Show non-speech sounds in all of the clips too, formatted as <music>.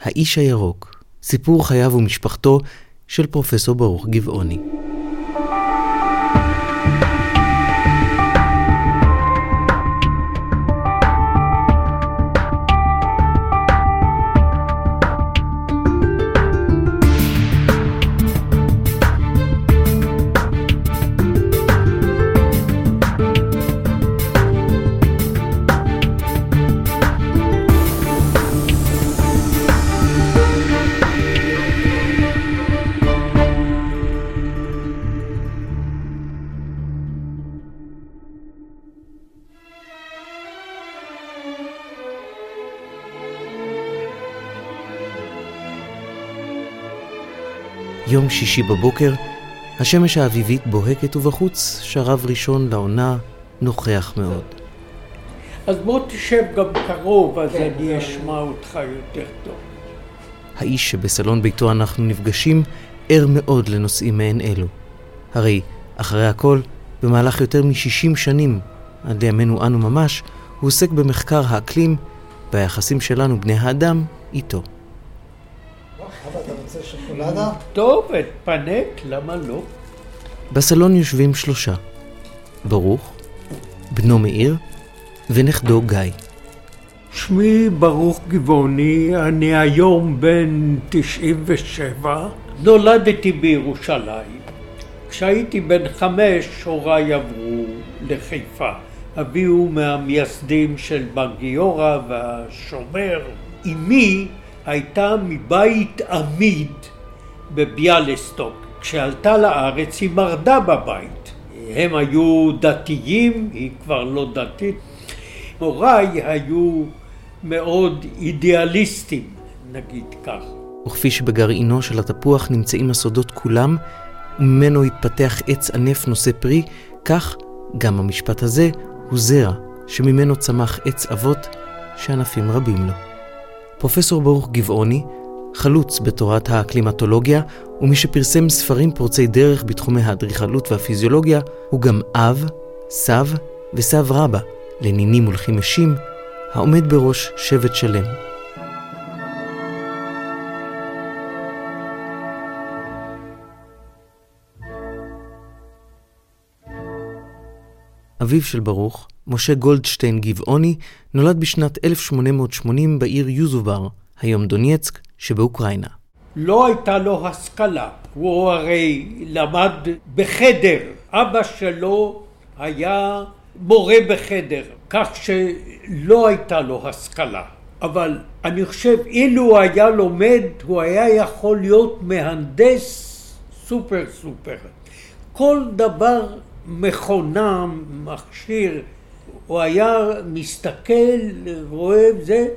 האיש הירוק, סיפור חייו ומשפחתו של פרופסור ברוך גבעוני. יום שישי בבוקר, השמש האביבית בוהקת ובחוץ שרב ראשון לעונה נוכח מאוד. אז בוא תשב גם קרוב, אז אני אשמע אותך יותר טוב. האיש שבסלון ביתו אנחנו נפגשים ער מאוד לנושאים מעין אלו. הרי, אחרי הכל, במהלך יותר מ-60 שנים, עד לימינו אנו ממש, הוא עוסק במחקר האקלים והיחסים שלנו, בני האדם, איתו. שוקולדה? טוב, פנק, למה לא? בסלון יושבים שלושה. ברוך, בנו מאיר ונכדו גיא. שמי ברוך גבעוני, אני היום בן 97, נולדתי בירושלים. כשהייתי בן חמש הוריי עברו לחיפה. אבי הוא מהמייסדים של בנק גיורא והשומר. אמי הייתה מבית עמיד בביאליסטוק. כשעלתה לארץ היא מרדה בבית. הם היו דתיים, היא כבר לא דתית. הוריי היו מאוד אידיאליסטים, נגיד כך. וכפי שבגרעינו של התפוח נמצאים הסודות כולם, וממנו התפתח עץ ענף נושא פרי, כך גם המשפט הזה הוא זרע שממנו צמח עץ אבות שענפים רבים לו. פרופסור ברוך גבעוני, חלוץ בתורת האקלימטולוגיה, ומי שפרסם ספרים פורצי דרך בתחומי האדריכלות והפיזיולוגיה, הוא גם אב, סב וסב רבא לנינים ולחימשים, העומד בראש שבט שלם. אביו של ברוך, משה גולדשטיין גבעוני, נולד בשנת 1880 בעיר יוזובר, היום דונייצק, שבאוקראינה. לא הייתה לו השכלה, הוא הרי למד בחדר, אבא שלו היה מורה בחדר, כך שלא הייתה לו השכלה. אבל אני חושב, אילו הוא היה לומד, הוא היה יכול להיות מהנדס סופר סופר. כל דבר מכונה, מכשיר, הוא היה מסתכל, רואה זה,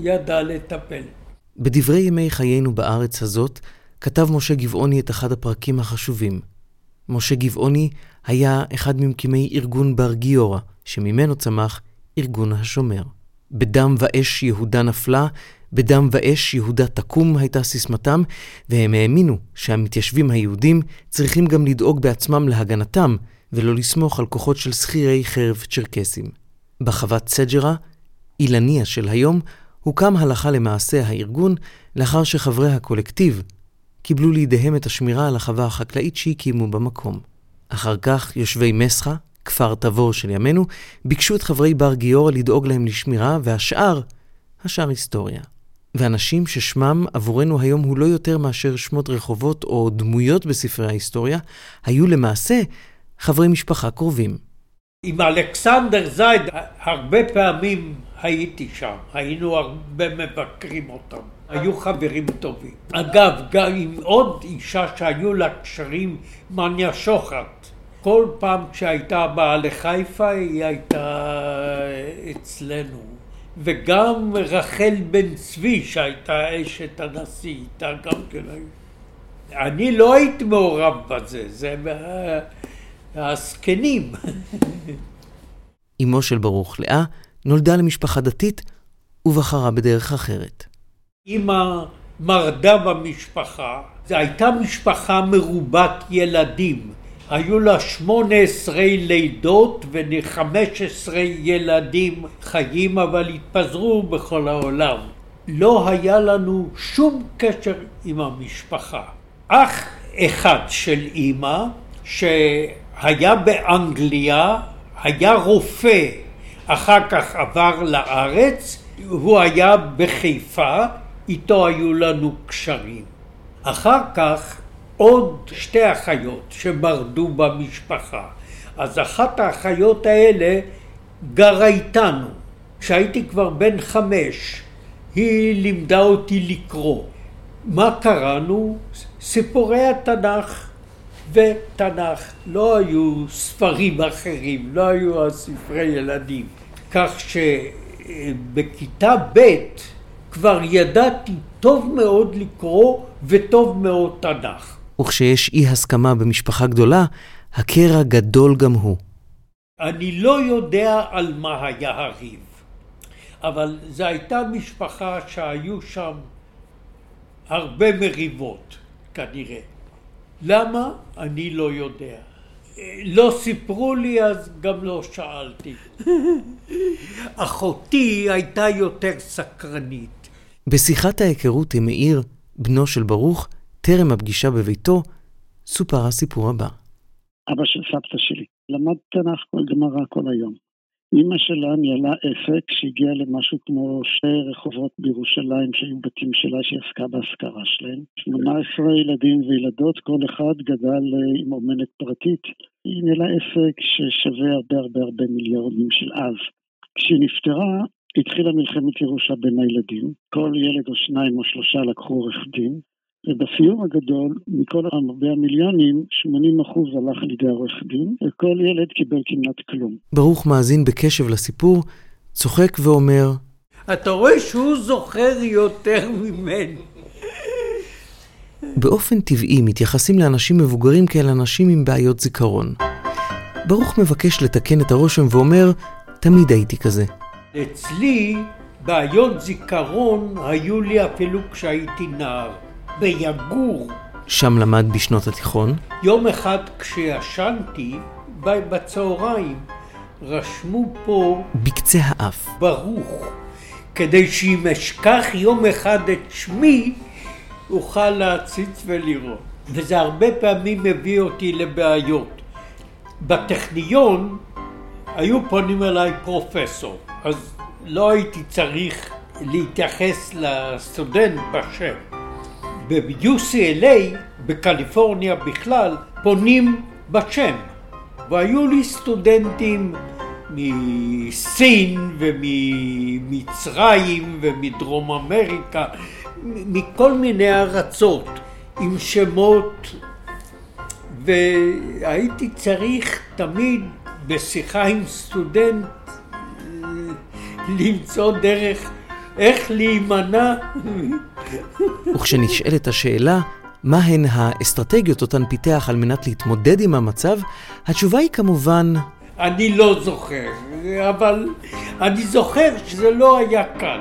ידע לטפל. בדברי ימי חיינו בארץ הזאת, כתב משה גבעוני את אחד הפרקים החשובים. משה גבעוני היה אחד ממקימי ארגון בר גיורא, שממנו צמח ארגון השומר. בדם ואש יהודה נפלה, בדם ואש יהודה תקום הייתה סיסמתם, והם האמינו שהמתיישבים היהודים צריכים גם לדאוג בעצמם להגנתם, ולא לסמוך על כוחות של שכירי חרב צ'רקסים. בחוות סג'רה, אילניה של היום, הוקם הלכה למעשה הארגון לאחר שחברי הקולקטיב קיבלו לידיהם את השמירה על החווה החקלאית שהקימו במקום. אחר כך יושבי מסחה, כפר תבור של ימינו, ביקשו את חברי בר גיורא לדאוג להם לשמירה, והשאר, השאר היסטוריה. ואנשים ששמם עבורנו היום הוא לא יותר מאשר שמות רחובות או דמויות בספרי ההיסטוריה, היו למעשה חברי משפחה קרובים. עם אלכסנדר זייד הרבה פעמים הייתי שם, היינו הרבה מבקרים אותם, היו חברים טובים. אגב, גם עם עוד אישה שהיו לה קשרים, מניה שוחט. כל פעם כשהייתה באה לחיפה היא הייתה אצלנו. וגם רחל בן צבי שהייתה אשת הנשיא, איתה גם כן היו. אני לא הייתי מעורב בזה, זה הזקנים. אמו של ברוך, לאה, נולדה למשפחה דתית ובחרה בדרך אחרת. אמא מרדה במשפחה, זו הייתה משפחה מרובת ילדים. היו לה שמונה עשרה לידות וחמש עשרה ילדים חיים, אבל התפזרו בכל העולם. לא היה לנו שום קשר עם המשפחה. אח אחד של אימא, שהיה באנגליה, היה רופא, אחר כך עבר לארץ, הוא היה בחיפה, איתו היו לנו קשרים. אחר כך עוד שתי אחיות שמרדו במשפחה. אז אחת האחיות האלה גרה איתנו. כשהייתי כבר בן חמש, היא לימדה אותי לקרוא. מה קראנו? סיפורי התנ"ך ותנ"ך. לא היו ספרים אחרים, לא היו הספרי ילדים. כך שבכיתה ב' כבר ידעתי טוב מאוד לקרוא וטוב מאוד תנ"ך. וכשיש אי הסכמה במשפחה גדולה, הקרע גדול גם הוא. אני לא יודע על מה היה הריב, אבל זו הייתה משפחה שהיו שם הרבה מריבות, כנראה. למה? אני לא יודע. לא סיפרו לי אז גם לא שאלתי. <laughs> אחותי הייתה יותר סקרנית. בשיחת ההיכרות עם מאיר, בנו של ברוך, טרם הפגישה בביתו, סופר הסיפור הבא. אבא של סבתא שלי. למד תנ"ך כל גמרא כל היום. אימא שלה ניהלה עסק שהגיע למשהו כמו שתי רחובות בירושלים שהיו בתים שלה שהיא עסקה בהשכרה שלהם. 18 ילדים וילדות, כל אחד גדל אה, עם אומנת פרטית. היא ניהלה עסק ששווה הרבה הרבה הרבה מיליארדים של אז. כשהיא נפטרה, התחילה מלחמת ירושה בין הילדים. כל ילד או שניים או שלושה לקחו עורך דין, ובסיום הגדול, מכל הרבה המיליונים, 80% הלך לידי עורך דין, וכל ילד קיבל כמעט כלום. ברוך מאזין בקשב לסיפור, צוחק ואומר, אתה רואה שהוא זוכר יותר ממני. באופן טבעי מתייחסים לאנשים מבוגרים כאל אנשים עם בעיות זיכרון. ברוך מבקש לתקן את הרושם ואומר, תמיד הייתי כזה. אצלי בעיות זיכרון היו לי אפילו כשהייתי נער. ביגור. שם למד בשנות התיכון? יום אחד כשישנתי, בצהריים, רשמו פה... בקצה האף. ברוך. כדי שאם אשכח יום אחד את שמי, אוכל להציץ ולראות. וזה הרבה פעמים מביא אותי לבעיות. בטכניון היו פונים אליי פרופסור, אז לא הייתי צריך להתייחס לסטודנט בשם. ב-UCLA, בקליפורניה בכלל, פונים בשם. והיו לי סטודנטים מסין וממצרים ומדרום אמריקה, מכל מיני ארצות עם שמות והייתי צריך תמיד בשיחה עם סטודנט למצוא דרך איך להימנע וכשנשאלת השאלה מהן האסטרטגיות אותן פיתח על מנת להתמודד עם המצב, התשובה היא כמובן... אני לא זוכר, אבל אני זוכר שזה לא היה קל.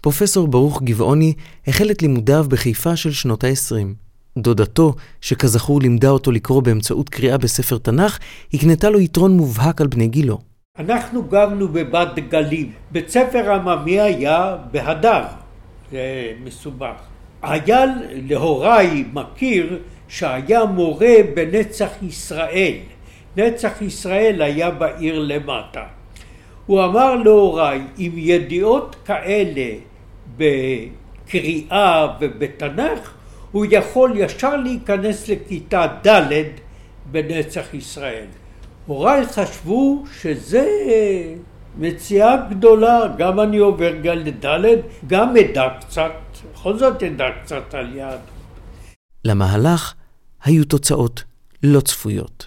פרופסור ברוך גבעוני החל את לימודיו בחיפה של שנות ה-20. דודתו, שכזכור לימדה אותו לקרוא באמצעות קריאה בספר תנ"ך, הקנתה לו יתרון מובהק על בני גילו. אנחנו גרנו בבת גלים. בית ספר עממי היה בהדר, זה מסובך. היה להוריי מכיר שהיה מורה בנצח ישראל. נצח ישראל היה בעיר למטה. הוא אמר להוריי, עם ידיעות כאלה בקריאה ובתנ"ך, הוא יכול ישר להיכנס לכיתה ד' בנצח ישראל. הוריי חשבו שזה מציאה גדולה, גם אני עובר גל לד', גם אדע קצת, בכל זאת אדע קצת על יד. למהלך היו תוצאות לא צפויות.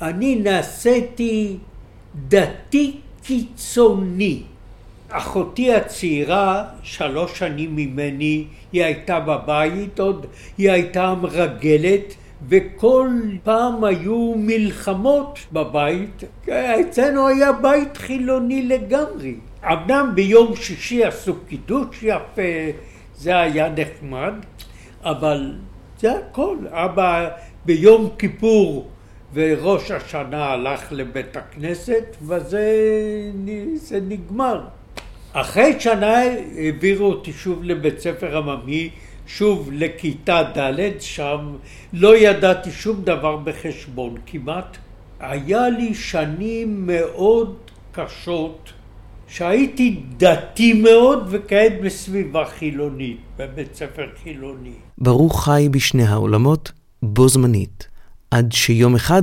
אני נעשיתי דתי קיצוני. אחותי הצעירה, שלוש שנים ממני, היא הייתה בבית עוד, היא הייתה המרגלת, וכל פעם היו מלחמות בבית. אצלנו היה בית חילוני לגמרי. אמנם ביום שישי עשו קידוש יפה, זה היה נחמד, אבל זה הכל. אבא ביום כיפור וראש השנה הלך לבית הכנסת, וזה זה נגמר. אחרי שנה העבירו אותי שוב לבית ספר עממי, שוב לכיתה ד', שם לא ידעתי שום דבר בחשבון כמעט. היה לי שנים מאוד קשות, שהייתי דתי מאוד וכעת בסביבה חילונית, בבית ספר חילוני. ברוך חי בשני העולמות בו זמנית, עד שיום אחד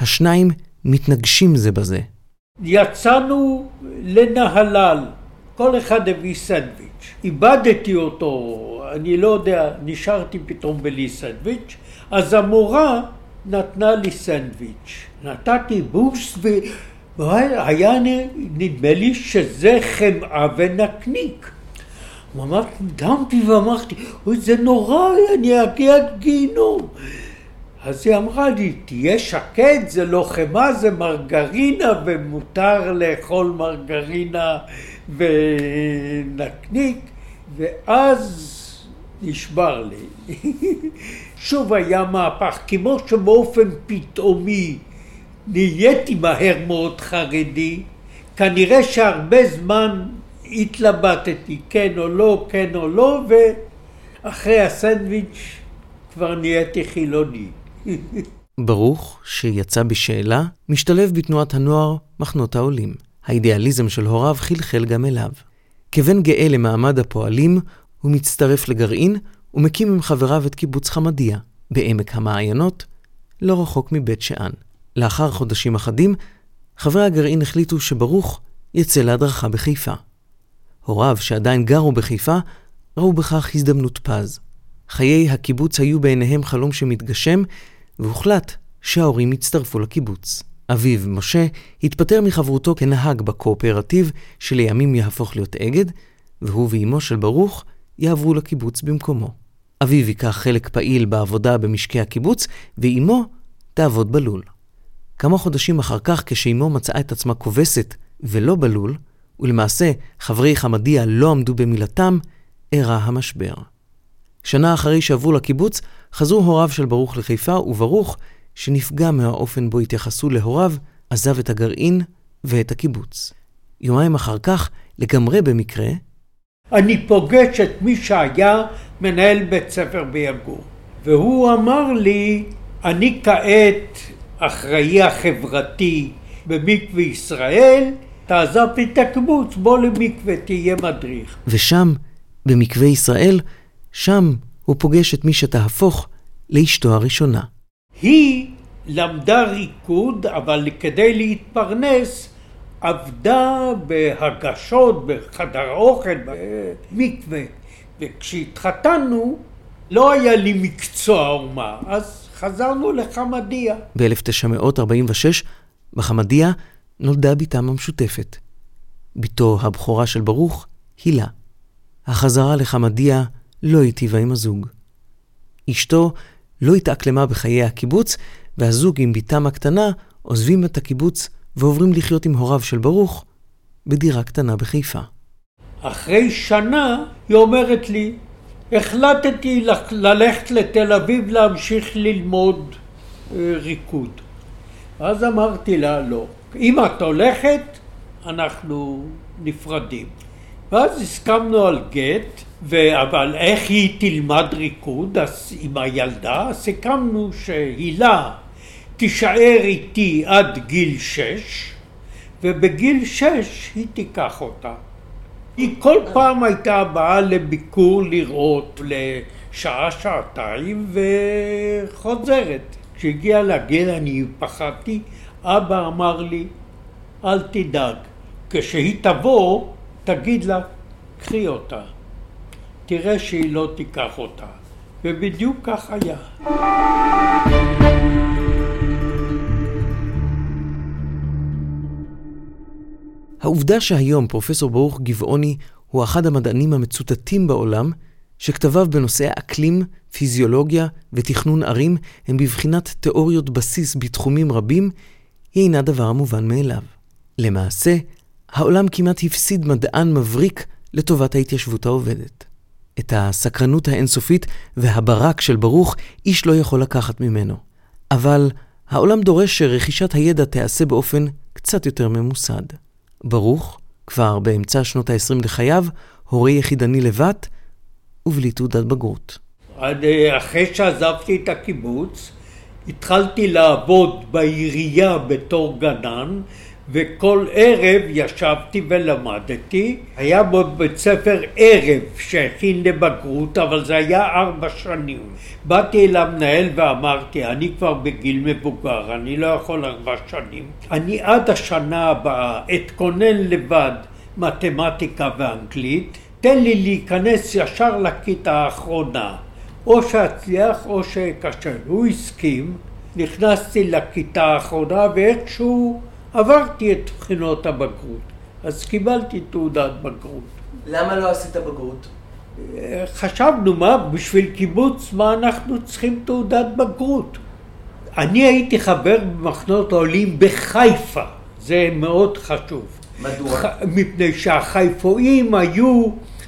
השניים מתנגשים זה בזה. יצאנו לנהלל, כל אחד הביא סנדוויץ'. איבדתי אותו, אני לא יודע, נשארתי פתאום בלי סנדוויץ', אז המורה נתנה לי סנדוויץ'. נתתי בוסט והיה נדמה לי שזה חמאה ונקניק. ממש נדהמתי ואמרתי, אוי זה נורא, אני אגיע גיהינום. אז היא אמרה לי, תהיה שקט, זה לא חמאה, זה מרגרינה, ומותר לאכול מרגרינה ונקניק, ואז נשבר לי. <laughs> שוב היה מהפך, כמו שבאופן פתאומי נהייתי מהר מאוד חרדי, כנראה שהרבה זמן התלבטתי כן או לא, כן או לא, ואחרי הסנדוויץ' כבר נהייתי חילוני. <laughs> ברוך, שיצא בשאלה, משתלב בתנועת הנוער מחנות העולים. האידיאליזם של הוריו חלחל גם אליו. כבן גאה למעמד הפועלים, הוא מצטרף לגרעין ומקים עם חבריו את קיבוץ חמדיה, בעמק המעיינות, לא רחוק מבית שאן. לאחר חודשים אחדים, חברי הגרעין החליטו שברוך יצא להדרכה בחיפה. הוריו, שעדיין גרו בחיפה, ראו בכך הזדמנות פז. חיי הקיבוץ היו בעיניהם חלום שמתגשם, והוחלט שההורים יצטרפו לקיבוץ. אביו, משה, התפטר מחברותו כנהג בקואופרטיב, שלימים יהפוך להיות אגד, והוא ואימו של ברוך יעברו לקיבוץ במקומו. אביו ייקח חלק פעיל בעבודה במשקי הקיבוץ, ואימו תעבוד בלול. כמה חודשים אחר כך, כשאימו מצאה את עצמה כובסת ולא בלול, ולמעשה חברי חמדיה לא עמדו במילתם, אירע המשבר. שנה אחרי שעברו לקיבוץ, חזרו הוריו של ברוך לחיפה, וברוך, שנפגע מהאופן בו התייחסו להוריו, עזב את הגרעין ואת הקיבוץ. יומיים אחר כך, לגמרי במקרה, אני פוגש את מי שהיה מנהל בית ספר ביגור, והוא אמר לי, אני כעת אחראי החברתי במקווה ישראל, תעזב את הקיבוץ, בוא למקווה, תהיה מדריך. ושם, במקווה ישראל, שם הוא פוגש את מי שתהפוך לאשתו הראשונה. היא למדה ריקוד, אבל כדי להתפרנס עבדה בהגשות, בחדר אוכל, במקווה. וכשהתחתנו, לא היה לי מקצוע אומה, אז חזרנו לחמדיה. ב-1946, בחמדיה נולדה בתם המשותפת. בתו הבכורה של ברוך, הילה. החזרה לחמדיה לא היטיבה עם הזוג. אשתו לא התאקלמה בחיי הקיבוץ, והזוג עם בתם הקטנה עוזבים את הקיבוץ ועוברים לחיות עם הוריו של ברוך בדירה קטנה בחיפה. אחרי שנה היא אומרת לי, החלטתי ללכת לתל אביב להמשיך ללמוד אה, ריקוד. אז אמרתי לה, לא. אם את הולכת, אנחנו נפרדים. ואז הסכמנו על גט. אבל איך היא תלמד ריקוד עם הילדה? סיכמנו שהילה תישאר איתי עד גיל שש, ובגיל שש היא תיקח אותה. היא כל פעם הייתה באה לביקור לראות לשעה, שעתיים וחוזרת. כשהגיעה לגיל אני פחדתי, אבא אמר לי, אל תדאג, כשהיא תבוא, תגיד לה, קחי אותה. תראה שהיא לא תיקח אותה. ובדיוק כך היה. העובדה שהיום פרופסור ברוך גבעוני הוא אחד המדענים המצוטטים בעולם, שכתביו בנושאי אקלים, פיזיולוגיה ותכנון ערים הם בבחינת תיאוריות בסיס בתחומים רבים, היא אינה דבר המובן מאליו. למעשה, העולם כמעט הפסיד מדען מבריק לטובת ההתיישבות העובדת. את הסקרנות האינסופית והברק של ברוך איש לא יכול לקחת ממנו. אבל העולם דורש שרכישת הידע תיעשה באופן קצת יותר ממוסד. ברוך, כבר באמצע שנות ה-20 לחייו, הורה יחידני לבת ובלי תעודת בגרות. אה, אחרי שעזבתי את הקיבוץ, התחלתי לעבוד בעירייה בתור גנן, וכל ערב ישבתי ולמדתי. היה בו בית ספר ערב שהכין לבגרות, אבל זה היה ארבע שנים. באתי אל המנהל ואמרתי, אני כבר בגיל מבוגר, אני לא יכול ארבע שנים. אני עד השנה הבאה אתכונן לבד מתמטיקה ואנגלית, תן לי להיכנס ישר לכיתה האחרונה. או שאצליח או שאכשל. הוא הסכים, נכנסתי לכיתה האחרונה ואיכשהו עברתי את בחינות הבגרות. אז קיבלתי תעודת בגרות. למה לא עשית בגרות? חשבנו מה, בשביל קיבוץ, מה אנחנו צריכים תעודת בגרות? אני הייתי חבר במחנות העולים בחיפה, זה מאוד חשוב. מדוע? מפני שהחיפואים היו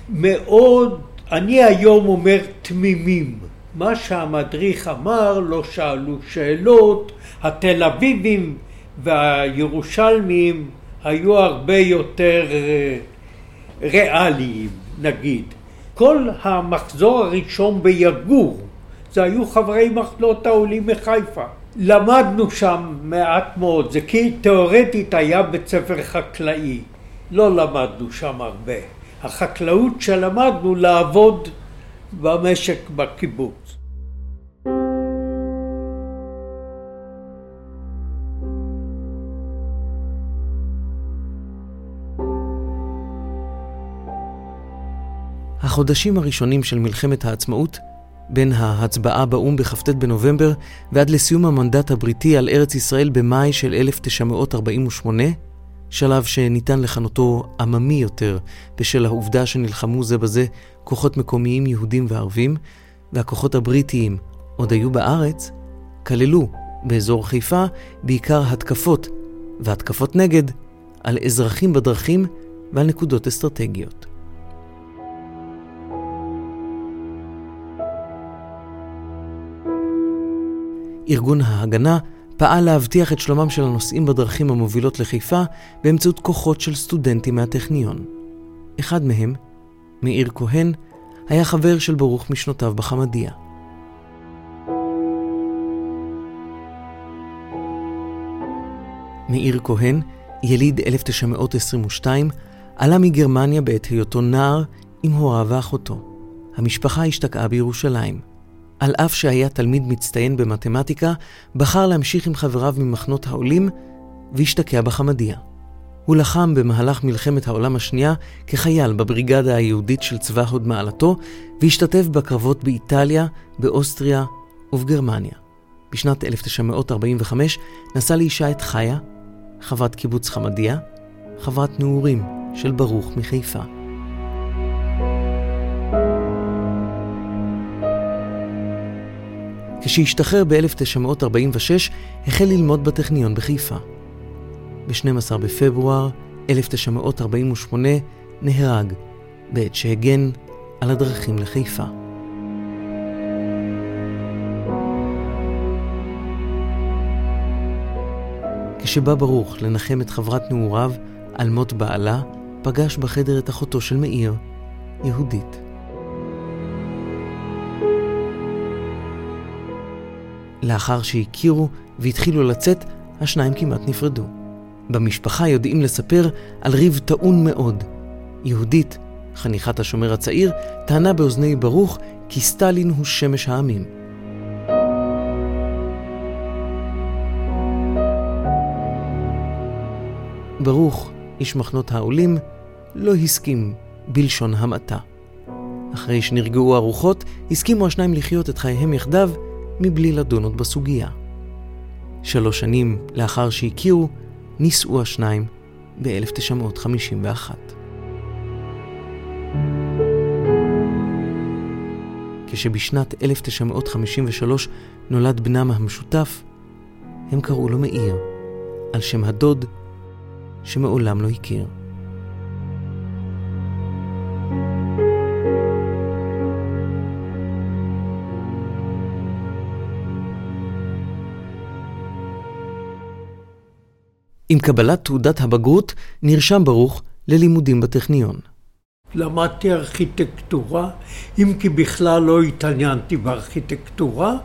מאוד אני היום אומר תמימים. מה שהמדריך אמר, לא שאלו שאלות, התל אביבים והירושלמים היו הרבה יותר אה, ריאליים, נגיד. כל המחזור הראשון ביגור, זה היו חברי מחנות העולים מחיפה. למדנו שם מעט מאוד, זה כי תאורטית היה בית ספר חקלאי, לא למדנו שם הרבה. החקלאות שלמדנו לעבוד במשק בקיבוץ. החודשים הראשונים של מלחמת העצמאות, בין ההצבעה באו"ם בכ"ט בנובמבר ועד לסיום המנדט הבריטי על ארץ ישראל במאי של 1948, שלב שניתן לכנותו עממי יותר בשל העובדה שנלחמו זה בזה כוחות מקומיים יהודים וערבים, והכוחות הבריטיים עוד היו בארץ, כללו באזור חיפה בעיקר התקפות והתקפות נגד על אזרחים בדרכים ועל נקודות אסטרטגיות. ארגון ההגנה פעל להבטיח את שלומם של הנוסעים בדרכים המובילות לחיפה באמצעות כוחות של סטודנטים מהטכניון. אחד מהם, מאיר כהן, היה חבר של ברוך משנותיו בחמדיה. מאיר כהן, יליד 1922, עלה מגרמניה בעת היותו נער עם הוריו ואחותו. המשפחה השתקעה בירושלים. על אף שהיה תלמיד מצטיין במתמטיקה, בחר להמשיך עם חבריו ממחנות העולים והשתקע בחמדיה. הוא לחם במהלך מלחמת העולם השנייה כחייל בבריגדה היהודית של צבא הוד מעלתו, והשתתף בקרבות באיטליה, באוסטריה ובגרמניה. בשנת 1945 נשא לאישה את חיה, חברת קיבוץ חמדיה, חברת נעורים של ברוך מחיפה. כשהשתחרר ב-1946, החל ללמוד בטכניון בחיפה. ב-12 בפברואר 1948 נהרג בעת שהגן על הדרכים לחיפה. כשבא ברוך לנחם את חברת נעוריו על מות בעלה, פגש בחדר את אחותו של מאיר, יהודית. לאחר שהכירו והתחילו לצאת, השניים כמעט נפרדו. במשפחה יודעים לספר על ריב טעון מאוד. יהודית, חניכת השומר הצעיר, טענה באוזני ברוך כי סטלין הוא שמש העמים. ברוך, איש מחנות העולים, לא הסכים בלשון המעטה. אחרי שנרגעו הרוחות, הסכימו השניים לחיות את חייהם יחדיו מבלי לדון עוד בסוגיה. שלוש שנים לאחר שהכירו, נישאו השניים ב-1951. כשבשנת 1953 נולד בנם המשותף, הם קראו לו מאיר, על שם הדוד שמעולם לא הכיר. עם קבלת תעודת הבגרות נרשם ברוך ללימודים בטכניון. למדתי ארכיטקטורה, אם כי בכלל לא התעניינתי בארכיטקטורה,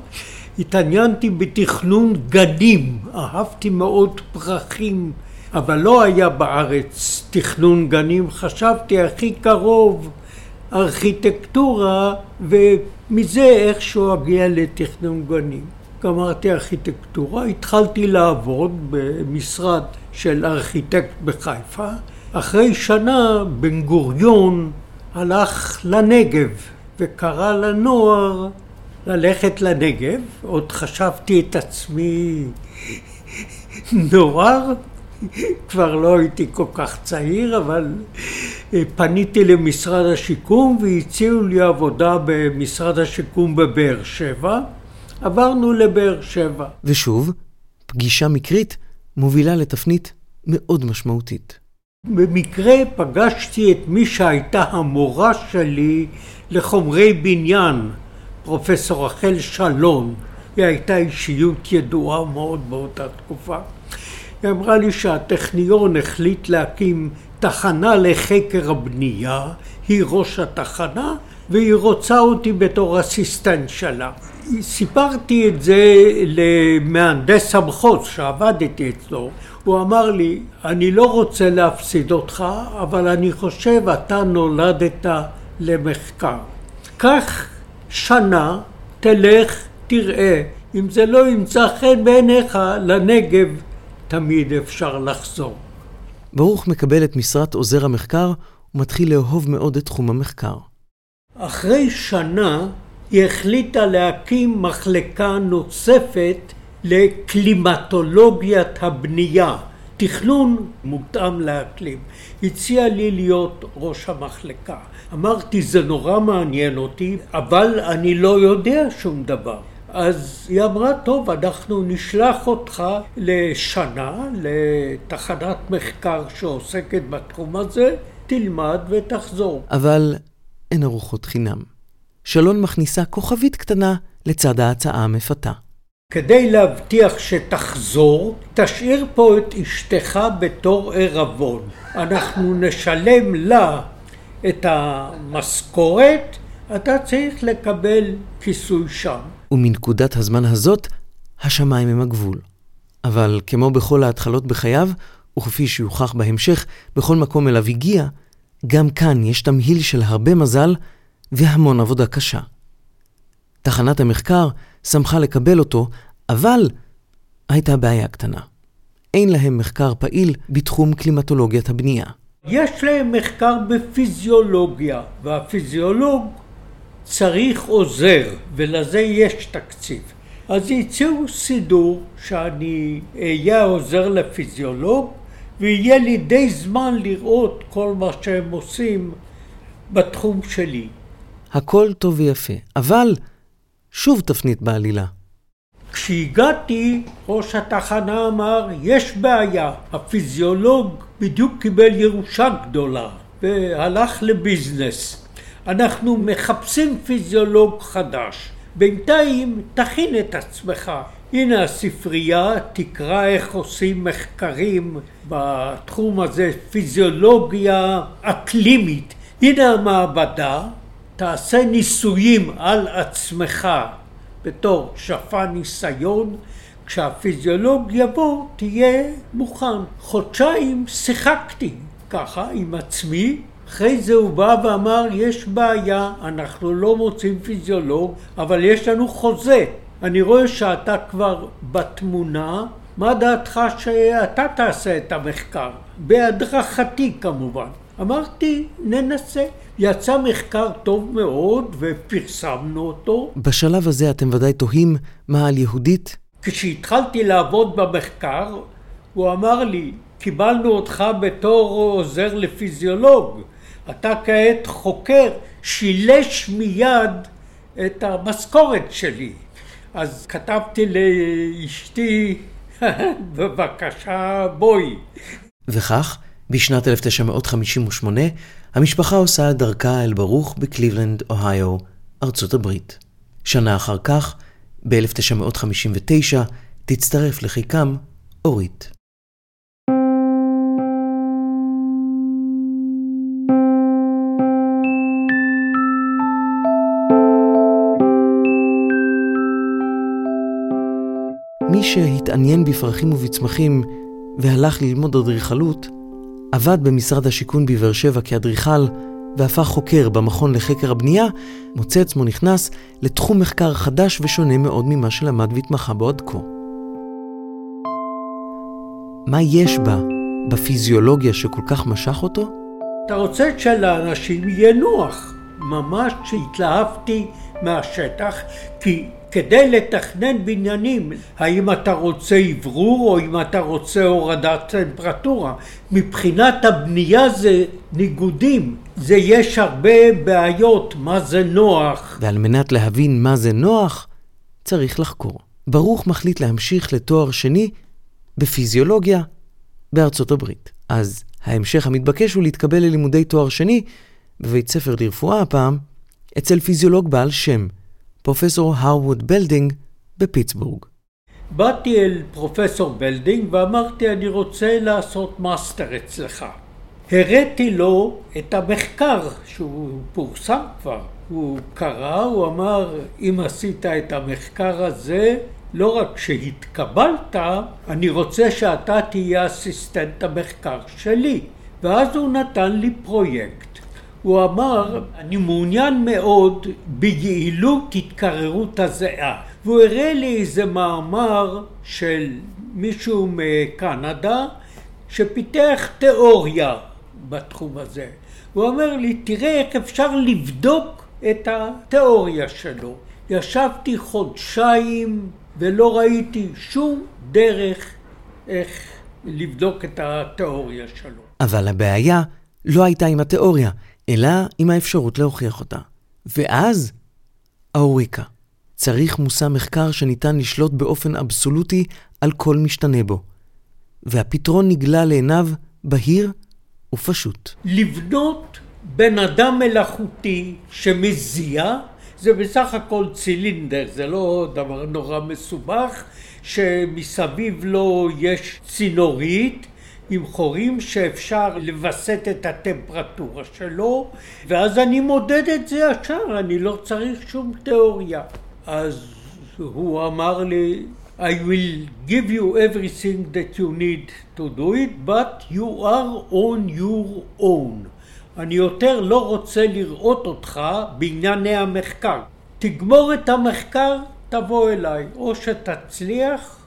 התעניינתי בתכנון גנים, אהבתי מאוד פרחים, אבל לא היה בארץ תכנון גנים, חשבתי הכי קרוב ארכיטקטורה ומזה איכשהו אגיע לתכנון גנים. גמרתי ארכיטקטורה, התחלתי לעבוד במשרד של ארכיטקט בחיפה. אחרי שנה בן גוריון הלך לנגב וקרא לנוער ללכת לנגב. עוד חשבתי את עצמי נוער, כבר לא הייתי כל כך צעיר, אבל פניתי למשרד השיקום והציעו לי עבודה במשרד השיקום בבאר שבע. עברנו לבאר שבע. ושוב, פגישה מקרית מובילה לתפנית מאוד משמעותית. במקרה פגשתי את מי שהייתה המורה שלי לחומרי בניין, פרופסור רחל שלום. היא הייתה אישיות ידועה מאוד באותה תקופה. היא אמרה לי שהטכניון החליט להקים תחנה לחקר הבנייה, היא ראש התחנה, והיא רוצה אותי בתור אסיסטנט שלה. סיפרתי את זה למהנדס המחוז שעבדתי אצלו. הוא אמר לי, אני לא רוצה להפסיד אותך, אבל אני חושב אתה נולדת למחקר. קח שנה, תלך, תראה. אם זה לא ימצא חן בעיניך, לנגב תמיד אפשר לחזור. ברוך מקבל את משרת עוזר המחקר ומתחיל לאהוב מאוד את תחום המחקר. אחרי שנה היא החליטה להקים מחלקה נוספת לקלימטולוגיית הבנייה, תכנון מותאם לאקלים. הציעה לי להיות ראש המחלקה. אמרתי, זה נורא מעניין אותי, אבל אני לא יודע שום דבר. אז היא אמרה, טוב, אנחנו נשלח אותך לשנה לתחנת מחקר שעוסקת בתחום הזה, תלמד ותחזור. אבל אין ארוחות חינם. שלון מכניסה כוכבית קטנה לצד ההצעה המפתה. כדי להבטיח שתחזור, תשאיר פה את אשתך בתור ערבון. אנחנו נשלם לה את המשכורת, אתה צריך לקבל כיסוי שם. ומנקודת הזמן הזאת, השמיים הם הגבול. אבל כמו בכל ההתחלות בחייו, וכפי שיוכח בהמשך, בכל מקום אליו הגיע, גם כאן יש תמהיל של הרבה מזל והמון עבודה קשה. תחנת המחקר שמחה לקבל אותו, אבל הייתה בעיה קטנה. אין להם מחקר פעיל בתחום קלימטולוגיית הבנייה. יש להם מחקר בפיזיולוגיה, והפיזיולוג צריך עוזר, ולזה יש תקציב. אז הציעו סידור שאני אהיה עוזר לפיזיולוג, ויהיה לי די זמן לראות כל מה שהם עושים בתחום שלי. הכל טוב ויפה, אבל שוב תפנית בעלילה. כשהגעתי, ראש התחנה אמר, יש בעיה, הפיזיולוג בדיוק קיבל ירושה גדולה והלך לביזנס. אנחנו מחפשים פיזיולוג חדש. בינתיים תכין את עצמך. הנה הספרייה, תקרא איך עושים מחקרים בתחום הזה, פיזיולוגיה אקלימית. הנה המעבדה, תעשה ניסויים על עצמך בתור שפן ניסיון, כשהפיזיולוג יבוא תהיה מוכן. חודשיים שיחקתי ככה עם עצמי, אחרי זה הוא בא ואמר יש בעיה, אנחנו לא מוצאים פיזיולוג, אבל יש לנו חוזה. אני רואה שאתה כבר בתמונה, מה דעתך שאתה תעשה את המחקר? בהדרכתי כמובן. אמרתי, ננסה. יצא מחקר טוב מאוד ופרסמנו אותו. בשלב הזה אתם ודאי תוהים מה על יהודית? כשהתחלתי לעבוד במחקר, הוא אמר לי, קיבלנו אותך בתור עוזר לפיזיולוג. אתה כעת חוקר, שילש מיד את המשכורת שלי. אז כתבתי לאשתי, <laughs> בבקשה בואי. וכך, בשנת 1958, המשפחה עושה דרכה אל ברוך בקליבלנד, אוהיו, ארצות הברית. שנה אחר כך, ב-1959, תצטרף לחיקם אורית. מי שהתעניין בפרחים ובצמחים והלך ללמוד אדריכלות, עבד במשרד השיכון בבאר שבע כאדריכל והפך חוקר במכון לחקר הבנייה, מוצא עצמו נכנס לתחום מחקר חדש ושונה מאוד ממה שלמד והתמחה בו עד כה. מה יש בה, בפיזיולוגיה שכל כך משך אותו? אתה רוצה שלאנשים יהיה נוח. ממש התלהבתי מהשטח, כי כדי לתכנן בניינים, האם אתה רוצה אוורור או אם אתה רוצה הורדת טמפרטורה. מבחינת הבנייה זה ניגודים, זה יש הרבה בעיות, מה זה נוח. ועל מנת להבין מה זה נוח, צריך לחקור. ברוך מחליט להמשיך לתואר שני בפיזיולוגיה בארצות הברית. אז ההמשך המתבקש הוא להתקבל ללימודי תואר שני בבית ספר לרפואה הפעם, אצל פיזיולוג בעל שם, פרופסור הרווד בלדינג בפיטסבורג. באתי אל פרופסור בלדינג ואמרתי אני רוצה לעשות מאסטר אצלך. הראתי לו את המחקר שהוא פורסם כבר. הוא קרא, הוא אמר אם עשית את המחקר הזה לא רק שהתקבלת, אני רוצה שאתה תהיה אסיסטנט המחקר שלי. ואז הוא נתן לי פרויקט. הוא אמר, אני מעוניין מאוד ביעילות התקררות הזיעה. והוא הראה לי איזה מאמר של מישהו מקנדה שפיתח תיאוריה בתחום הזה. הוא אומר לי, תראה איך אפשר לבדוק את התיאוריה שלו. ישבתי חודשיים ולא ראיתי שום דרך איך לבדוק את התיאוריה שלו. אבל הבעיה לא הייתה עם התיאוריה, אלא עם האפשרות להוכיח אותה. ואז, האוריקה. צריך מושא מחקר שניתן לשלוט באופן אבסולוטי על כל משתנה בו. והפתרון נגלה לעיניו בהיר ופשוט. לבנות בן אדם מלאכותי שמזיע, זה בסך הכל צילינדר, זה לא דבר נורא מסובך, שמסביב לו יש צינורית עם חורים שאפשר לווסת את הטמפרטורה שלו, ואז אני מודד את זה ישר, אני לא צריך שום תיאוריה. אז הוא אמר לי, I will give you everything that you need to do it, but you are on your own. אני יותר לא רוצה לראות אותך בענייני המחקר. תגמור את המחקר, תבוא אליי, או שתצליח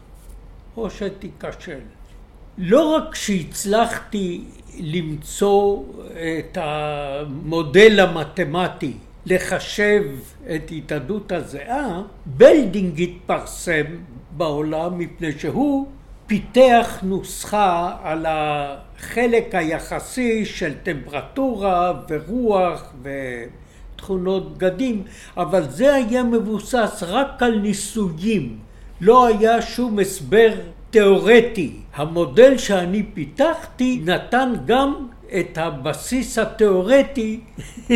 או שתיכשל. לא רק שהצלחתי למצוא את המודל המתמטי לחשב את התאדות הזיעה, בלדינג התפרסם בעולם מפני שהוא פיתח נוסחה על החלק היחסי של טמפרטורה ורוח ותכונות בגדים, אבל זה היה מבוסס רק על ניסויים, לא היה שום הסבר תיאורטי. המודל שאני פיתחתי נתן גם את הבסיס התיאורטי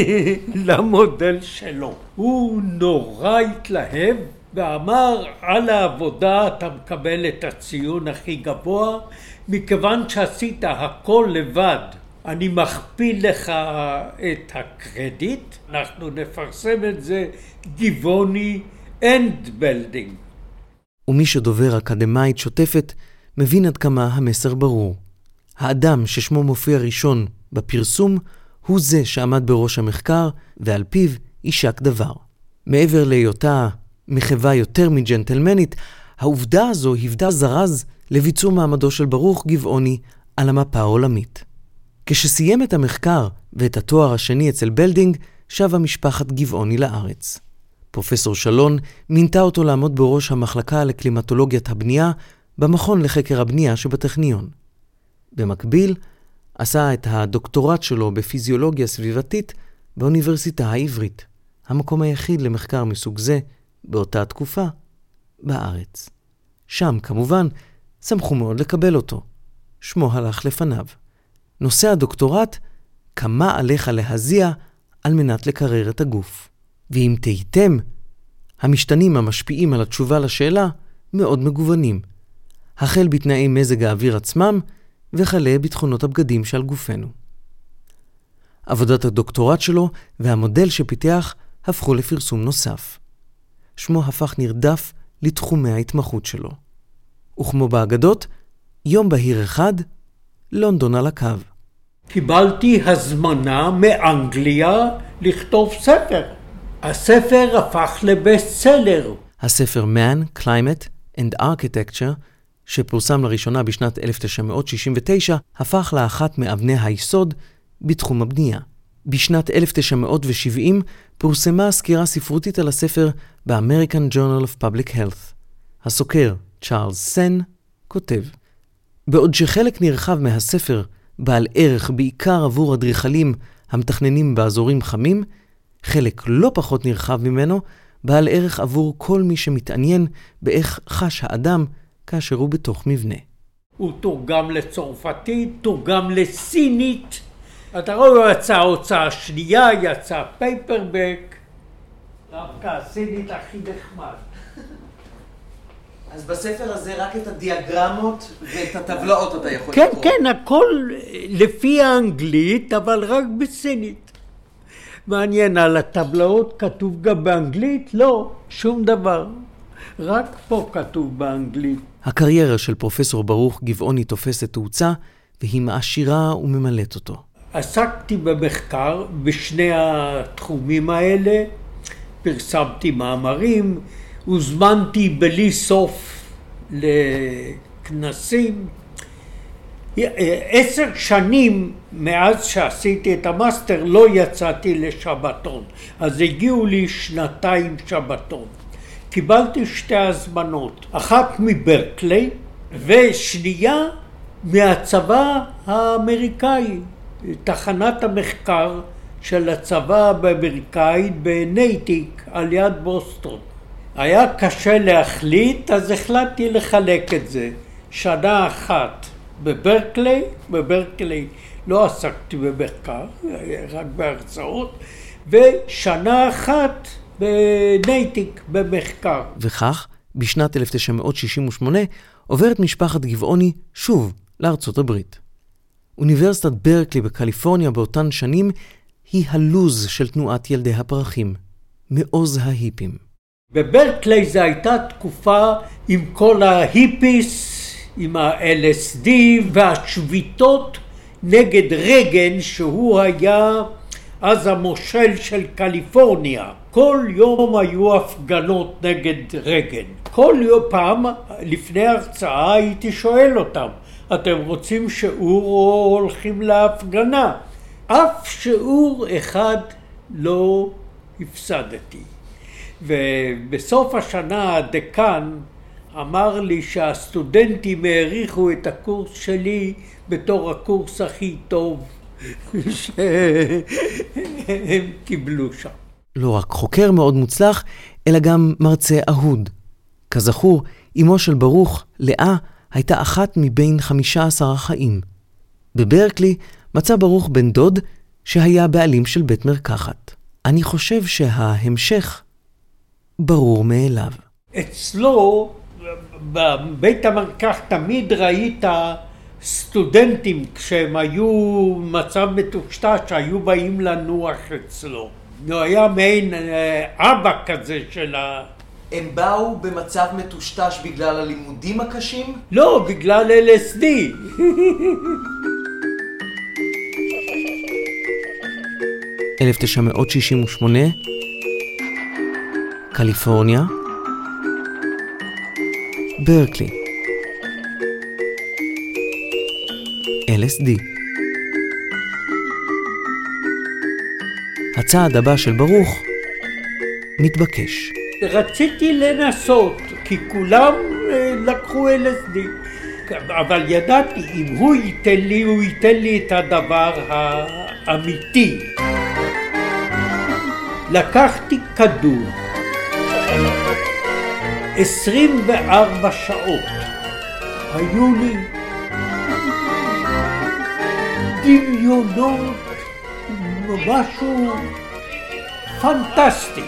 <laughs> למודל שלו. הוא נורא התלהב ואמר על העבודה אתה מקבל את הציון הכי גבוה מכיוון שעשית הכל לבד אני מכפיל לך את הקרדיט אנחנו נפרסם את זה גבעוני and בלדינג ומי שדובר אקדמאית שוטפת מבין עד כמה המסר ברור. האדם ששמו מופיע ראשון בפרסום הוא זה שעמד בראש המחקר ועל פיו יישק דבר. מעבר להיותה מחווה יותר מג'נטלמנית, העובדה הזו היוותה זרז לביצור מעמדו של ברוך גבעוני על המפה העולמית. כשסיים את המחקר ואת התואר השני אצל בלדינג, שבה משפחת גבעוני לארץ. פרופסור שלון מינתה אותו לעמוד בראש המחלקה לקלימטולוגיית הבנייה במכון לחקר הבנייה שבטכניון. במקביל, עשה את הדוקטורט שלו בפיזיולוגיה סביבתית באוניברסיטה העברית, המקום היחיד למחקר מסוג זה באותה תקופה בארץ. שם, כמובן, שמחו מאוד לקבל אותו. שמו הלך לפניו. נושא הדוקטורט, כמה עליך להזיע על מנת לקרר את הגוף. ואם תהיתם, המשתנים המשפיעים על התשובה לשאלה מאוד מגוונים, החל בתנאי מזג האוויר עצמם וכלה בתכונות הבגדים שעל גופנו. עבודת הדוקטורט שלו והמודל שפיתח הפכו לפרסום נוסף. שמו הפך נרדף לתחומי ההתמחות שלו. וכמו באגדות, יום בהיר אחד, לונדון על הקו. קיבלתי הזמנה מאנגליה לכתוב ספר. הספר הפך לבסט סלר. הספר Man, Climate and Architecture, שפורסם לראשונה בשנת 1969, הפך לאחת מאבני היסוד בתחום הבנייה. בשנת 1970 פורסמה סקירה ספרותית על הספר ב-American Journal of Public Health. הסוקר, צ'ארלס סן, כותב בעוד שחלק נרחב מהספר בעל ערך בעיקר עבור אדריכלים המתכננים באזורים חמים, חלק לא פחות נרחב ממנו בעל ערך עבור כל מי שמתעניין באיך חש האדם כאשר הוא בתוך מבנה. הוא תורגם לצרפתית, תורגם לסינית. אתה רואה, יצאה הוצאה שנייה, יצא פייפרבק. דווקא הסינית הכי נחמד. אז בספר הזה רק את הדיאגרמות ואת הטבלאות אתה יכול כן, לקרוא. כן, כן, הכל לפי האנגלית, אבל רק בסינית. מעניין, על הטבלאות כתוב גם באנגלית? לא, שום דבר. רק פה כתוב באנגלית. הקריירה של פרופסור ברוך גבעוני תופסת תאוצה, והיא מעשירה וממלאת אותו. עסקתי במחקר בשני התחומים האלה, פרסמתי מאמרים, הוזמנתי בלי סוף לכנסים. עשר שנים מאז שעשיתי את המאסטר לא יצאתי לשבתון, אז הגיעו לי שנתיים שבתון. קיבלתי שתי הזמנות, אחת מברקלי ושנייה מהצבא האמריקאי, תחנת המחקר של הצבא האמריקאי בנייטיק על יד בוסטון. היה קשה להחליט, אז החלטתי לחלק את זה. שנה אחת בברקלי, בברקלי לא עסקתי במחקר, רק בהרצאות, ושנה אחת בנייטיק במחקר. וכך, בשנת 1968 עוברת משפחת גבעוני שוב לארצות הברית. אוניברסיטת ברקלי בקליפורניה באותן שנים היא הלוז של תנועת ילדי הפרחים, מעוז ההיפים. בברקלי זו הייתה תקופה עם כל ההיפיס, עם ה-LSD והשביתות נגד רגן שהוא היה אז המושל של קליפורניה. כל יום היו הפגנות נגד רגן. כל יום פעם לפני הרצאה הייתי שואל אותם, אתם רוצים שיעור או הולכים להפגנה? אף שיעור אחד לא הפסדתי. ובסוף השנה הדקן אמר לי שהסטודנטים העריכו את הקורס שלי בתור הקורס הכי טוב שהם קיבלו שם. לא רק חוקר מאוד מוצלח, אלא גם מרצה אהוד. כזכור, אמו של ברוך, לאה, הייתה אחת מבין חמישה עשר החיים. בברקלי מצא ברוך בן דוד שהיה בעלים של בית מרקחת. אני חושב שההמשך ברור מאליו. אצלו, בבית המרקחת תמיד ראית סטודנטים כשהם היו במצב מטושטש, שהיו באים לנוח אצלו. הוא היה מעין אה, אבא כזה של ה... הם באו במצב מטושטש בגלל הלימודים הקשים? לא, בגלל LSD. ב-1968, קליפורניה, ברקלי. LSD. הצעד הבא של ברוך מתבקש. רציתי לנסות, כי כולם אה, לקחו LSD. אבל ידעתי, אם הוא ייתן לי, הוא ייתן לי את הדבר האמיתי. לקחתי כדור, 24 שעות היו לי דמיונות, משהו פנטסטי.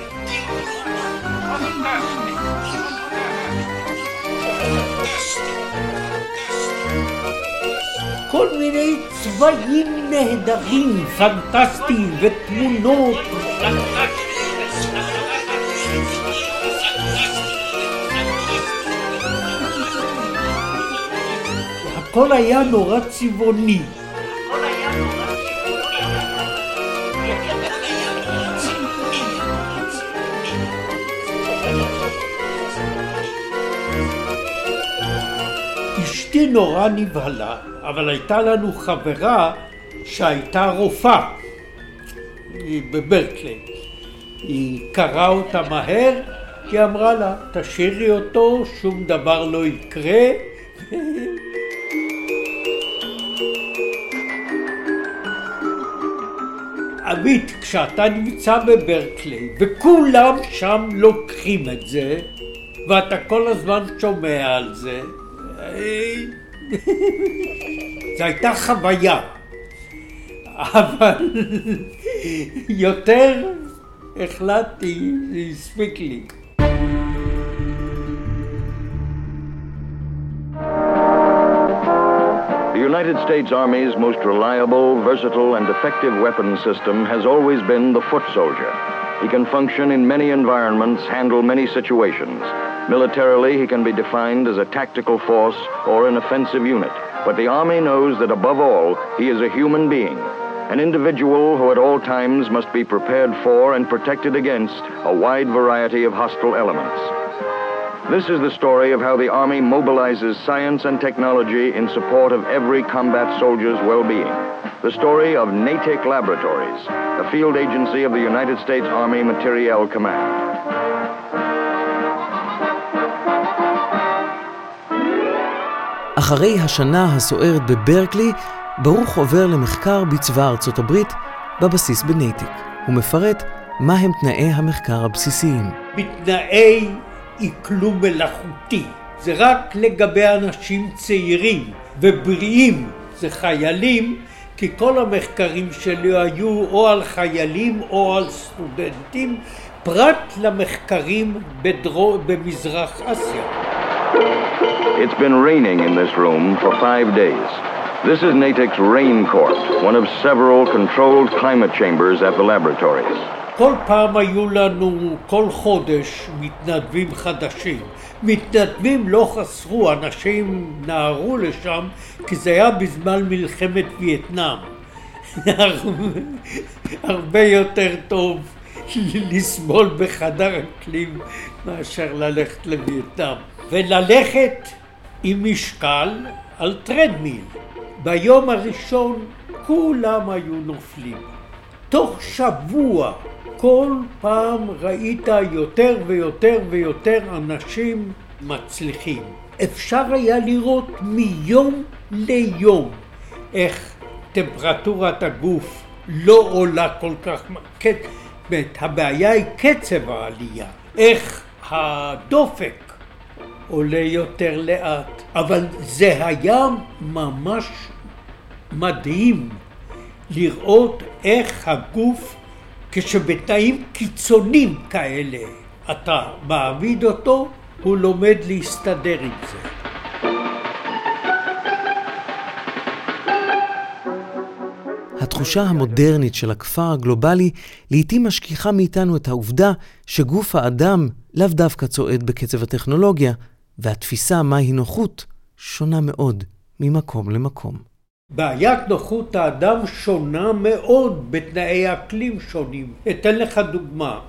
כל מיני צבעים נהדרים, פנטסטיים ותמונות. הכל היה נורא צבעוני. אשתי נורא נבהלה, אבל הייתה לנו חברה שהייתה רופאה בברקלי. היא קראה אותה מהר, היא אמרה לה, תשאירי אותו, שום דבר לא יקרה. <laughs> עמית, כשאתה נמצא בברקלי וכולם שם לוקחים את זה ואתה כל הזמן שומע על זה <laughs> זו הייתה חוויה. אבל <laughs> יותר החלטתי, זה הספיק לי United States Army's most reliable, versatile, and effective weapons system has always been the foot soldier. He can function in many environments, handle many situations. Militarily, he can be defined as a tactical force or an offensive unit. But the Army knows that above all, he is a human being, an individual who at all times must be prepared for and protected against a wide variety of hostile elements. This is the story of how the Army mobilizes science and technology in support of every combat soldier's well-being. The story of NATIC Laboratories, a field agency of the United States Army Materiel Command. אחרי השנה הסוערת בברקלי, ברוך עובר למחקר בצבא ארצות הברית בבסיס בנייטיק. הוא מפרט מהם תנאי המחקר הבסיסיים. בתנאי אקלום מלאכותי. זה רק לגבי אנשים צעירים ובריאים, זה חיילים, כי כל המחקרים שלי היו או על חיילים או על סטודנטים, פרט למחקרים בדרו, במזרח אסיה. It's been raining in this room for five days. This is NATIC's rain court, one of several controlled climate chambers at the laboratories. כל פעם היו לנו, כל חודש, מתנדבים חדשים. מתנדבים לא חסרו, אנשים נהרו לשם כי זה היה בזמן מלחמת וייטנאם. <laughs> הרבה יותר טוב <laughs> לסבול בחדר אקלים מאשר ללכת לווייטנאם. וללכת עם משקל על טרדמיל. ביום הראשון כולם היו נופלים. תוך שבוע כל פעם ראית יותר ויותר ויותר אנשים מצליחים. אפשר היה לראות מיום ליום איך טמפרטורת הגוף לא עולה כל כך... כן, הבעיה היא קצב העלייה, איך הדופק עולה יותר לאט, אבל זה היה ממש מדהים לראות איך הגוף כשבתנאים קיצוניים כאלה אתה מעמיד אותו, הוא לומד להסתדר עם זה. התחושה המודרנית של הכפר הגלובלי לעתים משכיחה מאיתנו את העובדה שגוף האדם לאו דווקא צועד בקצב הטכנולוגיה, והתפיסה מהי נוחות שונה מאוד ממקום למקום. בעיית נוחות האדם שונה מאוד בתנאי אקלים שונים. אתן לך דוגמה.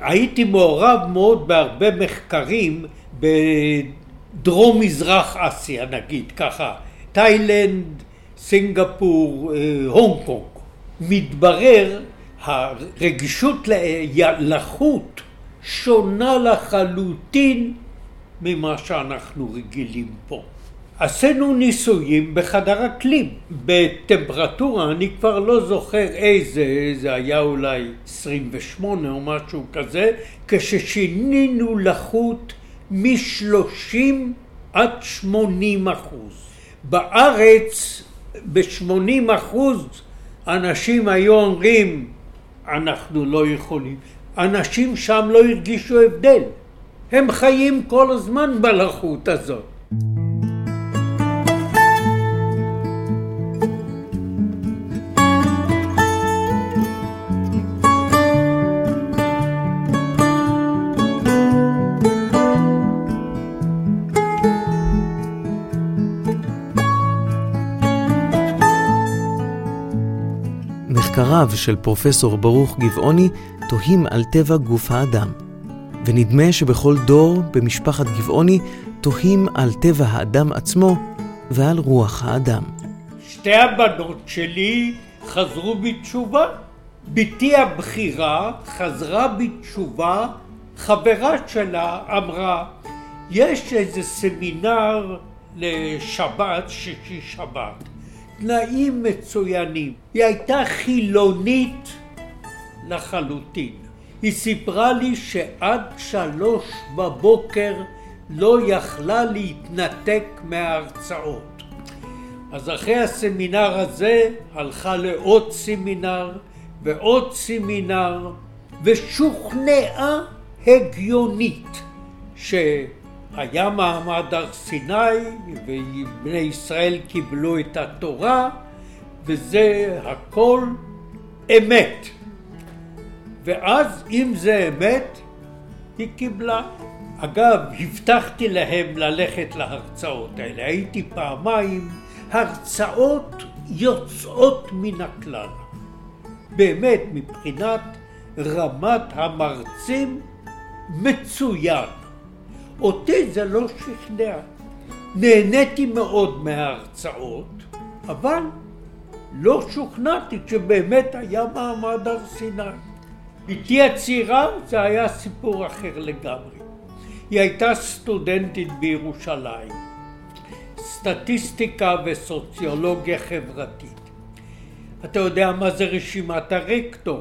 הייתי מעורב מאוד בהרבה מחקרים בדרום מזרח אסיה נגיד ככה, תאילנד, סינגפור, אה, הונג קונג. מתברר הרגישות ללחות שונה לחלוטין ממה שאנחנו רגילים פה. עשינו ניסויים בחדר אקלים, בטמפרטורה, אני כבר לא זוכר איזה, זה היה אולי 28 או משהו כזה, כששינינו לחות מ-30 עד 80 אחוז. בארץ ב-80 אחוז אנשים היו אומרים אנחנו לא יכולים. אנשים שם לא הרגישו הבדל. הם חיים כל הזמן בלחות הזאת. מחקריו של פרופסור ברוך גבעוני תוהים על טבע גוף האדם. ונדמה שבכל דור במשפחת גבעוני תוהים על טבע האדם עצמו ועל רוח האדם. שתי הבנות שלי חזרו בתשובה. בתי הבכירה חזרה בתשובה, חברה שלה אמרה, יש איזה סמינר לשבת, שישי שבת, תנאים מצוינים. היא הייתה חילונית לחלוטין. היא סיפרה לי שעד שלוש בבוקר לא יכלה להתנתק מההרצאות. אז אחרי הסמינר הזה הלכה לעוד סמינר ועוד סמינר ושוכנעה הגיונית שהיה מעמד הר סיני ובני ישראל קיבלו את התורה וזה הכל אמת. ואז אם זה אמת, היא קיבלה. אגב, הבטחתי להם ללכת להרצאות האלה. הייתי פעמיים, הרצאות יוצאות מן הכלל. באמת, מבחינת רמת המרצים, מצוין. אותי זה לא שכנע. נהניתי מאוד מההרצאות, אבל לא שוכנעתי שבאמת היה מעמד הר סיני. בתי הצעירה זה היה סיפור אחר לגמרי. היא הייתה סטודנטית בירושלים, סטטיסטיקה וסוציולוגיה חברתית. אתה יודע מה זה רשימת הרקטור?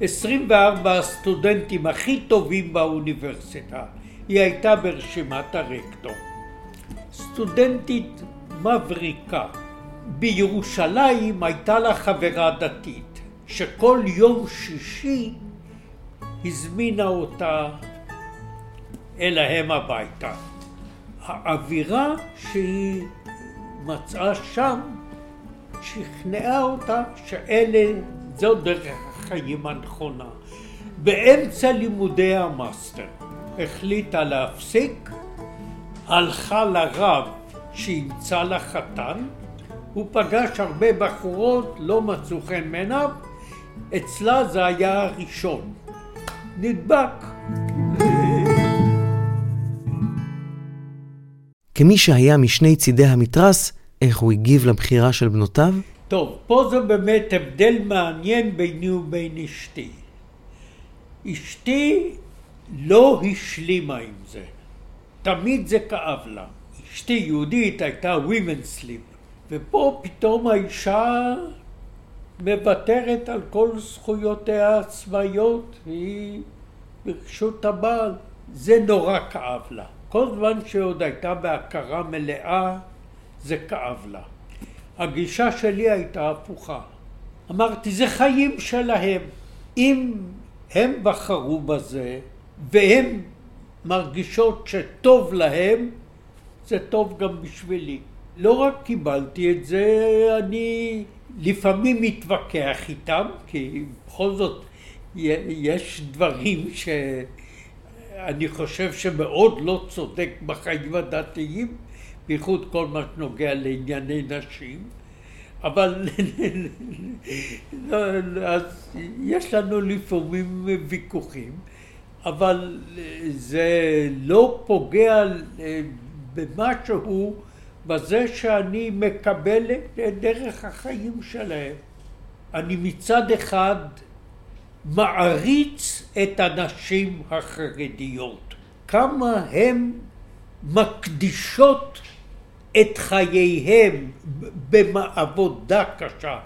24 הסטודנטים הכי טובים באוניברסיטה, היא הייתה ברשימת הרקטור. סטודנטית מבריקה. בירושלים הייתה לה חברה דתית. שכל יום שישי הזמינה אותה אליהם הביתה. האווירה שהיא מצאה שם שכנעה אותה שאלה, זו דרך החיים הנכונה. באמצע לימודי המאסטר החליטה להפסיק, הלכה לרב שימצא לה חתן, הוא פגש הרבה בחורות, לא מצאו חן מעיניו, אצלה זה היה הראשון. נדבק. כמי שהיה משני צידי המתרס, איך הוא הגיב לבחירה של בנותיו? טוב, פה זה באמת הבדל מעניין ביני ובין אשתי. אשתי לא השלימה עם זה. תמיד זה כאב לה. אשתי יהודית הייתה women's sleep, ופה פתאום האישה מוותרת על כל זכויותיה העצמאיות, והיא ברשות הבעל. זה נורא כאב לה. כל זמן שעוד הייתה בהכרה מלאה, זה כאב לה. הגישה שלי הייתה הפוכה. אמרתי, זה חיים שלהם. אם הם בחרו בזה, והם מרגישות שטוב להם, זה טוב גם בשבילי. לא רק קיבלתי את זה, אני לפעמים מתווכח איתם, כי בכל זאת יש דברים שאני חושב שמאוד לא צודק בחיים הדתיים, בייחוד כל מה שנוגע לענייני נשים, אבל <laughs> אז יש לנו לפעמים ויכוחים, אבל זה לא פוגע במשהו בזה שאני מקבל את דרך החיים שלהם. אני מצד אחד מעריץ את הנשים החרדיות, כמה הן מקדישות את חייהם בעבודה קשה,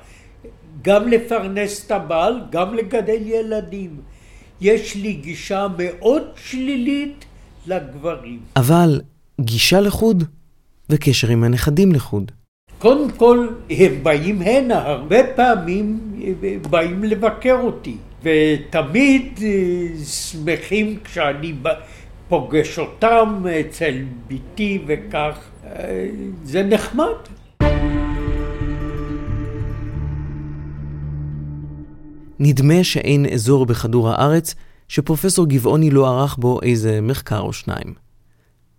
גם לפרנס את הבעל, גם לגדל ילדים. יש לי גישה מאוד שלילית לגברים. אבל גישה לחוד וקשר עם הנכדים לחוד. קודם כל, הם באים הנה, הרבה פעמים באים לבקר אותי, ותמיד אה, שמחים כשאני פוגש אותם אצל ביתי וכך, אה, זה נחמד. נדמה שאין אזור בכדור הארץ שפרופסור גבעוני לא ערך בו איזה מחקר או שניים.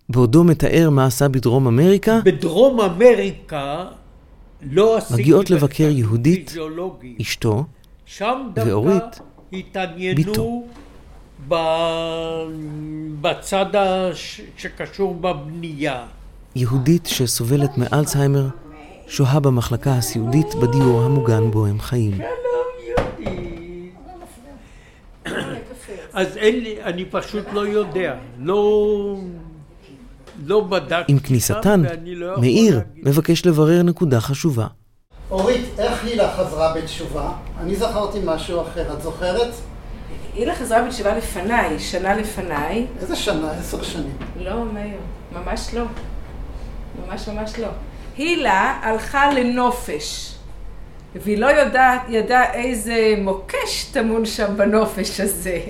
בעודו מתאר מה עשה בדרום אמריקה? בדרום אמריקה לא עשיתי מגיעות לבקר יהודית, פיזיולוגיים. אשתו, ואורית, בתו. ב- בצד הש- שקשור בבנייה. יהודית שסובלת מאלצהיימר, שוהה במחלקה הסיעודית בדיור המוגן בו הם חיים. אז אין לי, אני פשוט לא יודע. לא... לא בדקתי. עם כניסתן, לא מאיר להגיד. מבקש לברר נקודה חשובה. אורית, איך הילה חזרה בתשובה? אני זכרתי משהו אחר, את זוכרת? הילה חזרה בתשובה לפניי, שנה לפניי. איזה שנה? עשר שנים. לא, מאיר, ממש לא. ממש ממש לא. הילה הלכה לנופש, והיא לא יודעת, ידעה איזה מוקש טמון שם בנופש הזה.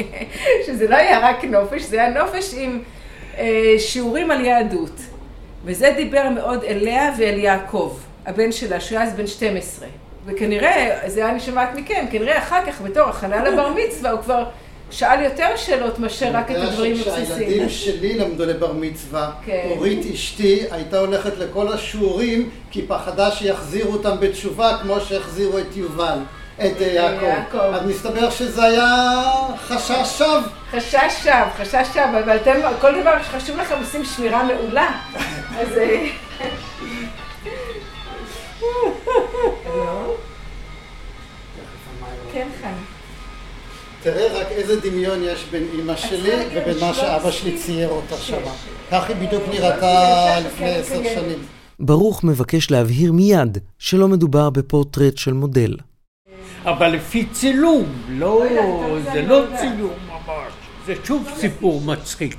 <laughs> שזה לא היה רק נופש, זה היה נופש עם אה, שיעורים על יהדות. וזה דיבר מאוד אליה ואל יעקב, הבן שלה, שהוא היה אז בן 12. וכנראה, זה אני שומעת מכם, כנראה אחר כך בתור הכנה לבר מצווה, הוא כבר שאל יותר שאלות מאשר רק את הדברים הבסיסיים. כשהילדים שלי למדו לבר מצווה, כן. אורית אשתי הייתה הולכת לכל השיעורים כי פחדה שיחזירו אותם בתשובה כמו שהחזירו את יובל, את אה, יעקב. יעקב. אז מסתבר שזה היה חשש שווא. חשש שווא, חשש שווא, אבל אתם, כל דבר שחשוב לכם עושים שמירה מעולה. אז... אה? <laughs> כן, חיים. תראה רק איזה דמיון יש בין אימא שלי ובין מה שאבא שלי צייר אותה שם. כך היא בדיוק נראתה לפני עשר שנים. ברוך מבקש להבהיר מיד שלא מדובר בפורטרט של מודל. אבל לפי צילום, לא, אבל זה לא לא. צילום ממש. זה שוב סיפור מצחיק.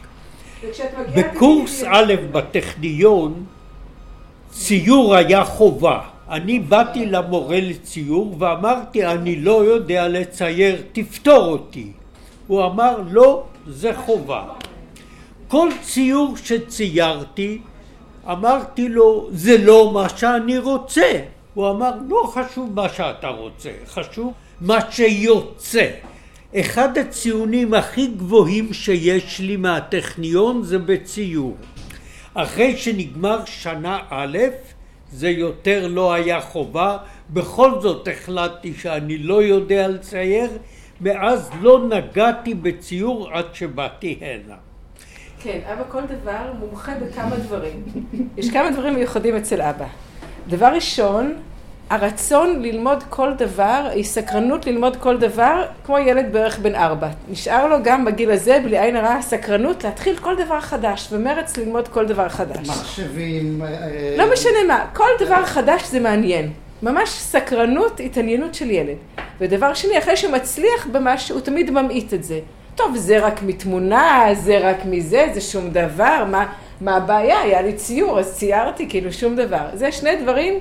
בקורס א' בטכניון ציור היה חובה. אני באתי למורה לציור ואמרתי אני לא יודע לצייר, תפתור אותי. הוא אמר לא, זה חובה. כל ציור שציירתי אמרתי לו זה לא מה שאני רוצה. הוא אמר לא חשוב מה שאתה רוצה, חשוב מה שיוצא. אחד הציונים הכי גבוהים שיש לי מהטכניון זה בציור. אחרי שנגמר שנה א', זה יותר לא היה חובה, בכל זאת החלטתי שאני לא יודע לצייר, מאז לא נגעתי בציור עד שבאתי הנה. כן, אבא כל דבר מומחה בכמה דברים. יש כמה דברים מיוחדים אצל אבא. דבר ראשון, הרצון ללמוד כל דבר, היא סקרנות ללמוד כל דבר, כמו ילד בערך בן ארבע. נשאר לו גם בגיל הזה, בלי עין הרע, סקרנות להתחיל כל דבר חדש, ומרץ ללמוד כל דבר חדש. מחשבים... אה, לא משנה מה, כל דבר חדש זה מעניין. ממש סקרנות, התעניינות של ילד. ודבר שני, אחרי שהוא מצליח במשהו, הוא תמיד ממעיט את זה. טוב, זה רק מתמונה, זה רק מזה, זה שום דבר, מה, מה הבעיה? היה לי ציור, אז ציירתי, כאילו שום דבר. זה שני דברים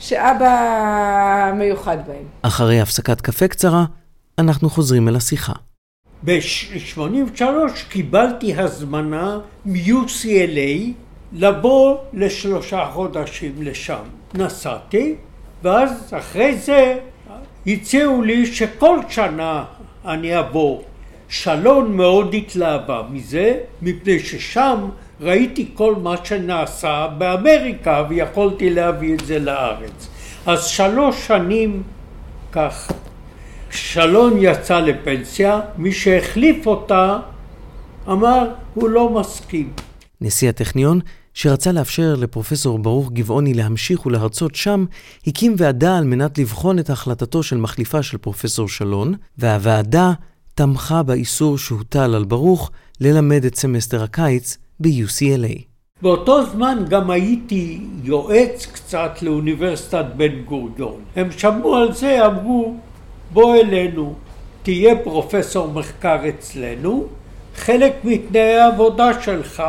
שאבא מיוחד בהם. אחרי הפסקת קפה קצרה, אנחנו חוזרים אל השיחה. ב-83 קיבלתי הזמנה מ-UCLA לבוא לשלושה חודשים לשם. נסעתי, ואז אחרי זה הציעו לי שכל שנה אני אבוא. שלון מאוד התלהבה מזה, מפני ששם ראיתי כל מה שנעשה באמריקה ויכולתי להביא את זה לארץ. אז שלוש שנים כך. שלון יצא לפנסיה, מי שהחליף אותה אמר הוא לא מסכים. נשיא הטכניון, שרצה לאפשר לפרופסור ברוך גבעוני להמשיך ולהרצות שם, הקים ועדה על מנת לבחון את החלטתו של מחליפה של פרופסור שלון, והוועדה תמכה באיסור שהוטל על ברוך ללמד את סמסטר הקיץ ב-UCLA. באותו זמן גם הייתי יועץ קצת לאוניברסיטת בן גוריון. הם שמעו על זה, אמרו בוא אלינו, תהיה פרופסור מחקר אצלנו, חלק מתנאי העבודה שלך,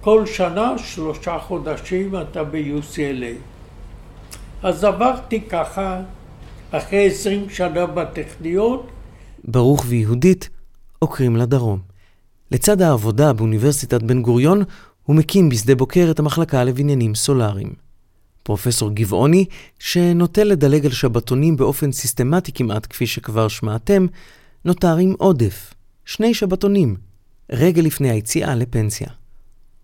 כל שנה שלושה חודשים אתה ב-UCLA. אז עברתי ככה, אחרי עשרים שנה בטכניון, ברוך ויהודית עוקרים לדרום. לצד העבודה באוניברסיטת בן גוריון, הוא מקים בשדה בוקר את המחלקה לבניינים סולאריים. פרופסור גבעוני, שנוטה לדלג על שבתונים באופן סיסטמטי כמעט כפי שכבר שמעתם, נותר עם עודף, שני שבתונים, רגע לפני היציאה לפנסיה.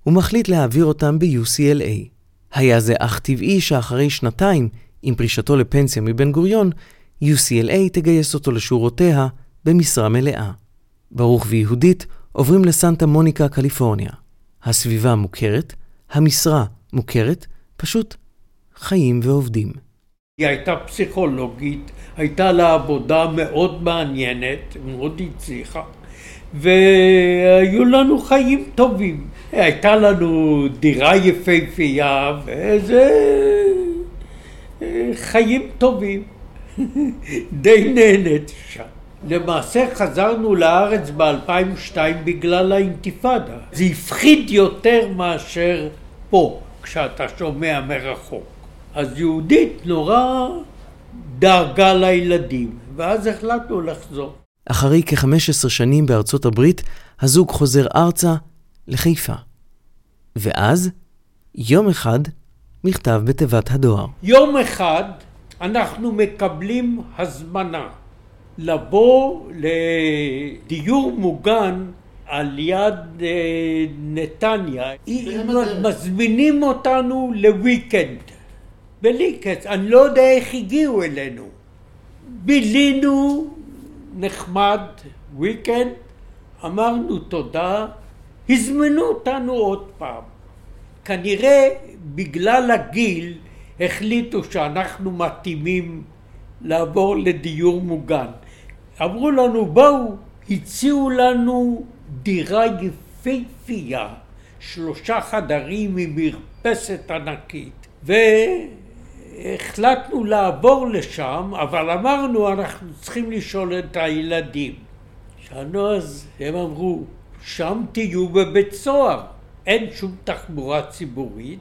הוא מחליט להעביר אותם ב-UCLA. היה זה אך טבעי שאחרי שנתיים, עם פרישתו לפנסיה מבן גוריון, UCLA תגייס אותו לשורותיה במשרה מלאה. ברוך ויהודית עוברים לסנטה מוניקה, קליפורניה. הסביבה מוכרת, המשרה מוכרת, פשוט חיים ועובדים. היא הייתה פסיכולוגית, הייתה לה עבודה מאוד מעניינת, מאוד הצליחה, והיו לנו חיים טובים. הייתה לנו דירה יפהפייה, וזה חיים טובים. <laughs> די נהנית שם. למעשה חזרנו לארץ ב-2002 בגלל האינתיפאדה. זה הפחיד יותר מאשר פה, כשאתה שומע מרחוק. אז יהודית נורא דאגה לילדים, ואז החלטנו לחזור. אחרי כ-15 שנים בארצות הברית, הזוג חוזר ארצה לחיפה. ואז, יום אחד, מכתב בתיבת הדואר. יום אחד אנחנו מקבלים הזמנה לבוא לדיור מוגן על יד אה, נתניה. מזמינים אותנו לוויקנד. בלי קץ, אני לא יודע איך הגיעו אלינו. בילינו נחמד, וויקנד, אמרנו תודה, הזמנו אותנו עוד פעם. כנראה בגלל הגיל החליטו שאנחנו מתאימים לעבור לדיור מוגן. אמרו לנו בואו, הציעו לנו דירה יפהפייה, שלושה חדרים עם מרפסת ענקית. והחלטנו לעבור לשם, אבל אמרנו אנחנו צריכים לשאול את הילדים. שאלנו אז, הם אמרו, שם תהיו בבית סוהר, אין שום תחבורה ציבורית,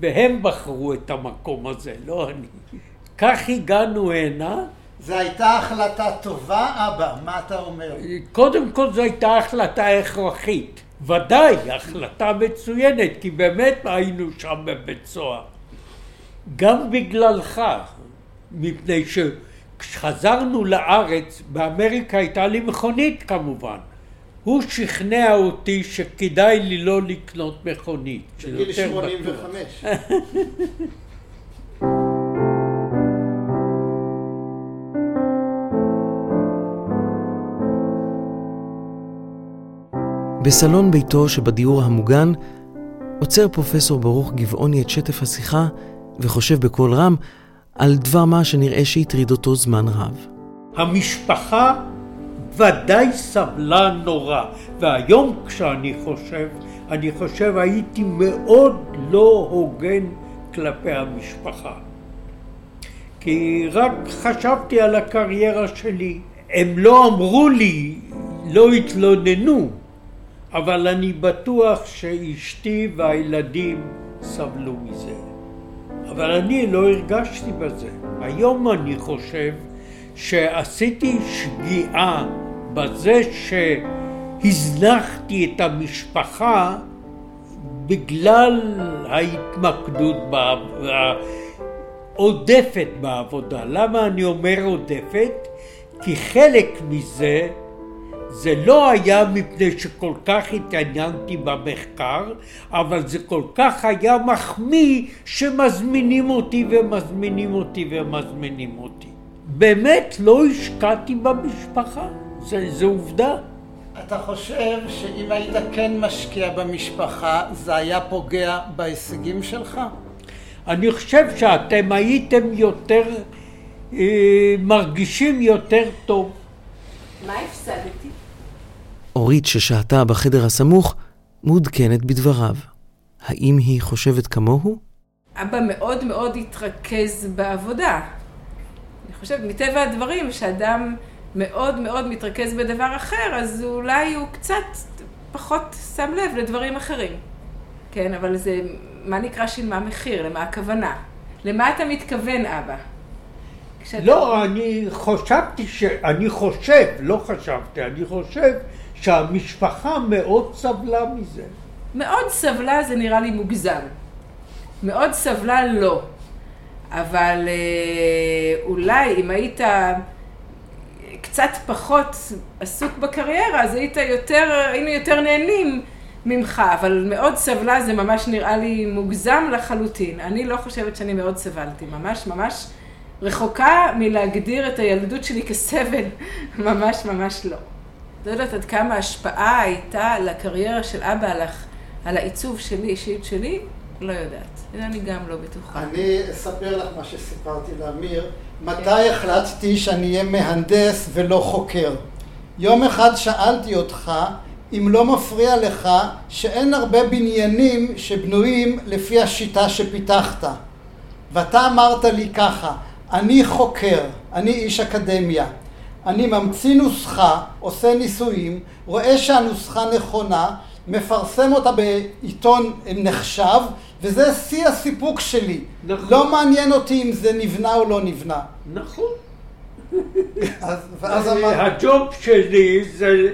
והם בחרו את המקום הזה, לא אני. כך הגענו הנה. זו הייתה החלטה טובה, אבא, מה אתה אומר? קודם כל זו הייתה החלטה הכרחית. ודאי, החלטה מצוינת, כי באמת היינו שם בבית סוהר. גם בגללך, מפני שכשחזרנו לארץ, באמריקה הייתה לי מכונית כמובן. הוא שכנע אותי שכדאי לי לא לקנות מכונית. בגיל 85. <laughs> בסלון ביתו שבדיור המוגן עוצר פרופסור ברוך גבעוני את שטף השיחה וחושב בקול רם על דבר מה שנראה שהטריד אותו זמן רב. המשפחה ודאי סבלה נורא, והיום כשאני חושב, אני חושב הייתי מאוד לא הוגן כלפי המשפחה. כי רק חשבתי על הקריירה שלי. הם לא אמרו לי, לא התלוננו, אבל אני בטוח שאשתי והילדים סבלו מזה. אבל אני לא הרגשתי בזה. היום אני חושב שעשיתי שגיאה בזה שהזנחתי את המשפחה בגלל ההתמקדות העודפת בעבודה. למה אני אומר עודפת? כי חלק מזה זה לא היה מפני שכל כך התעניינתי במחקר, אבל זה כל כך היה מחמיא שמזמינים אותי ומזמינים אותי ומזמינים אותי. באמת לא השקעתי במשפחה, זו עובדה. אתה חושב שאם היית כן משקיע במשפחה, זה היה פוגע בהישגים שלך? אני חושב שאתם הייתם יותר, אה, מרגישים יותר טוב. מה הפסדתי? אורית ששהתה בחדר הסמוך מעודכנת בדבריו. האם היא חושבת כמוהו? אבא מאוד מאוד התרכז בעבודה. אני חושבת, מטבע הדברים, שאדם מאוד מאוד מתרכז בדבר אחר, אז אולי הוא קצת פחות שם לב לדברים אחרים. כן, אבל זה, מה נקרא שילמה מחיר? למה הכוונה? למה אתה מתכוון, אבא? כשאתה... לא, אני חשבתי ש... אני חושב, לא חשבתי, אני חושב שהמשפחה מאוד סבלה מזה. מאוד סבלה זה נראה לי מוגזם. מאוד סבלה לא. אבל אה, אולי אם היית קצת פחות עסוק בקריירה, אז היית יותר, היינו יותר נהנים ממך, אבל מאוד סבלה זה ממש נראה לי מוגזם לחלוטין. אני לא חושבת שאני מאוד סבלתי, ממש ממש רחוקה מלהגדיר את הילדות שלי כסבל, <laughs> ממש ממש לא. לא יודעת עד כמה השפעה הייתה לקריירה של אבא על, על העיצוב שלי, אישיות שלי, לא יודעת. אני גם לא בטוחה. אני אספר לך מה שסיפרתי לאמיר. מתי החלטתי שאני אהיה מהנדס ולא חוקר? יום אחד שאלתי אותך אם לא מפריע לך שאין הרבה בניינים שבנויים לפי השיטה שפיתחת. ואתה אמרת לי ככה, אני חוקר, אני איש אקדמיה. אני ממציא נוסחה, עושה ניסויים, רואה שהנוסחה נכונה, מפרסם אותה בעיתון נחשב, וזה שיא הסיפוק שלי. נכון. לא מעניין אותי אם זה נבנה או לא נבנה. נכון. <laughs> אז, ואז אמר... הג'וב שלי זה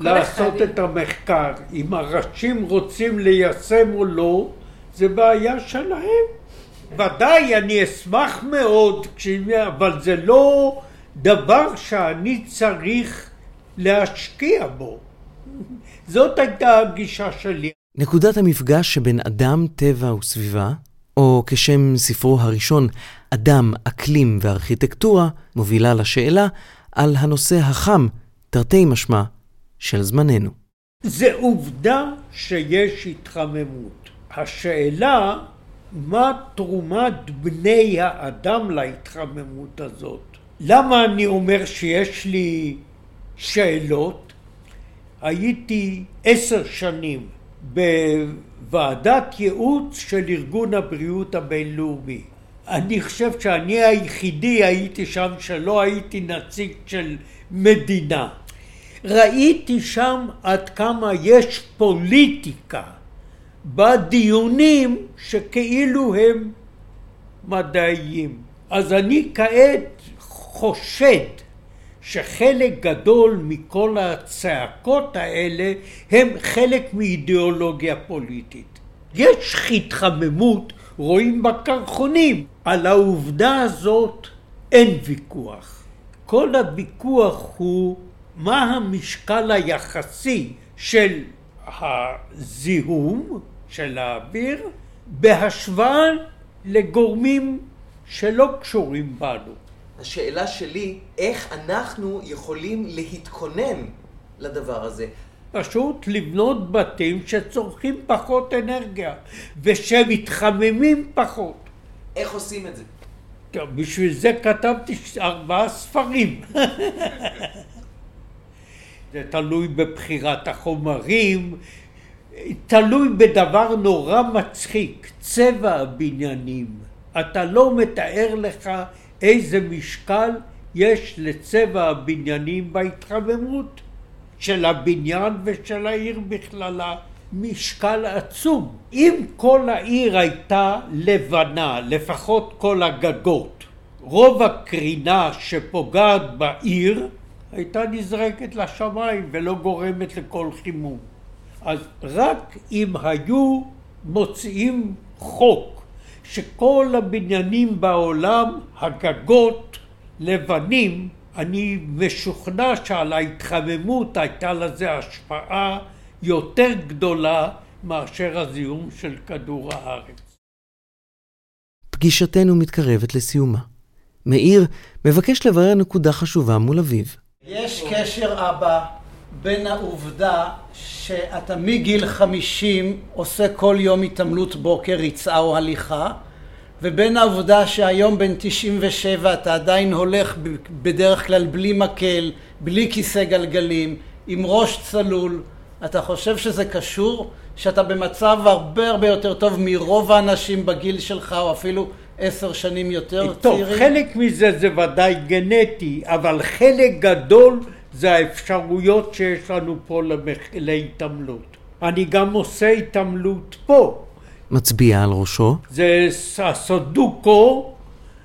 לעשות את המחקר. אם הראשים רוצים ליישם או לא, זה בעיה שלהם. ודאי, אני אשמח מאוד, אבל זה לא דבר שאני צריך להשקיע בו. זאת הייתה הגישה שלי. נקודת המפגש שבין אדם, טבע וסביבה, או כשם ספרו הראשון, אדם, אקלים וארכיטקטורה, מובילה לשאלה על הנושא החם, תרתי משמע, של זמננו. זה עובדה שיש התחממות. השאלה, מה תרומת בני האדם להתחממות הזאת? למה אני אומר שיש לי שאלות? הייתי עשר שנים בוועדת ייעוץ של ארגון הבריאות הבינלאומי. אני חושב שאני היחידי הייתי שם שלא הייתי נציג של מדינה. ראיתי שם עד כמה יש פוליטיקה בדיונים שכאילו הם מדעיים. אז אני כעת חושד שחלק גדול מכל הצעקות האלה הם חלק מאידיאולוגיה פוליטית. יש התחממות, רואים בקרחונים. על העובדה הזאת אין ויכוח. כל הוויכוח הוא מה המשקל היחסי של הזיהום של האוויר בהשוואה לגורמים שלא קשורים בנו. השאלה שלי, איך אנחנו יכולים להתכונן לדבר הזה? פשוט לבנות בתים שצורכים פחות אנרגיה ושמתחממים פחות. איך עושים את זה? בשביל זה כתבתי ארבעה ספרים. <laughs> זה תלוי בבחירת החומרים, תלוי בדבר נורא מצחיק, צבע הבניינים. אתה לא מתאר לך איזה משקל יש לצבע הבניינים בהתחממות של הבניין ושל העיר בכללה. משקל עצום. אם כל העיר הייתה לבנה, לפחות כל הגגות, רוב הקרינה שפוגעת בעיר הייתה נזרקת לשמיים ולא גורמת לכל חימום. אז רק אם היו מוציאים חוק שכל הבניינים בעולם, הגגות, לבנים, אני משוכנע שעל ההתחממות הייתה לזה השפעה יותר גדולה מאשר הזיהום של כדור הארץ. פגישתנו מתקרבת לסיומה. מאיר מבקש לברר נקודה חשובה מול אביו. יש קשר, אבא, בין העובדה שאתה מגיל 50 עושה כל יום התעמלות בוקר, ריצה או הליכה, ובין העובדה שהיום בן 97 אתה עדיין הולך בדרך כלל בלי מקל, בלי כיסא גלגלים, עם ראש צלול, אתה חושב שזה קשור? שאתה במצב הרבה הרבה יותר טוב מרוב האנשים בגיל שלך, או אפילו עשר שנים יותר טוב, צעירים? טוב, חלק מזה זה ודאי גנטי, אבל חלק גדול זה האפשרויות שיש לנו פה למח... להתעמלות. אני גם עושה התעמלות פה. מצביע על ראשו. זה הסודוקו,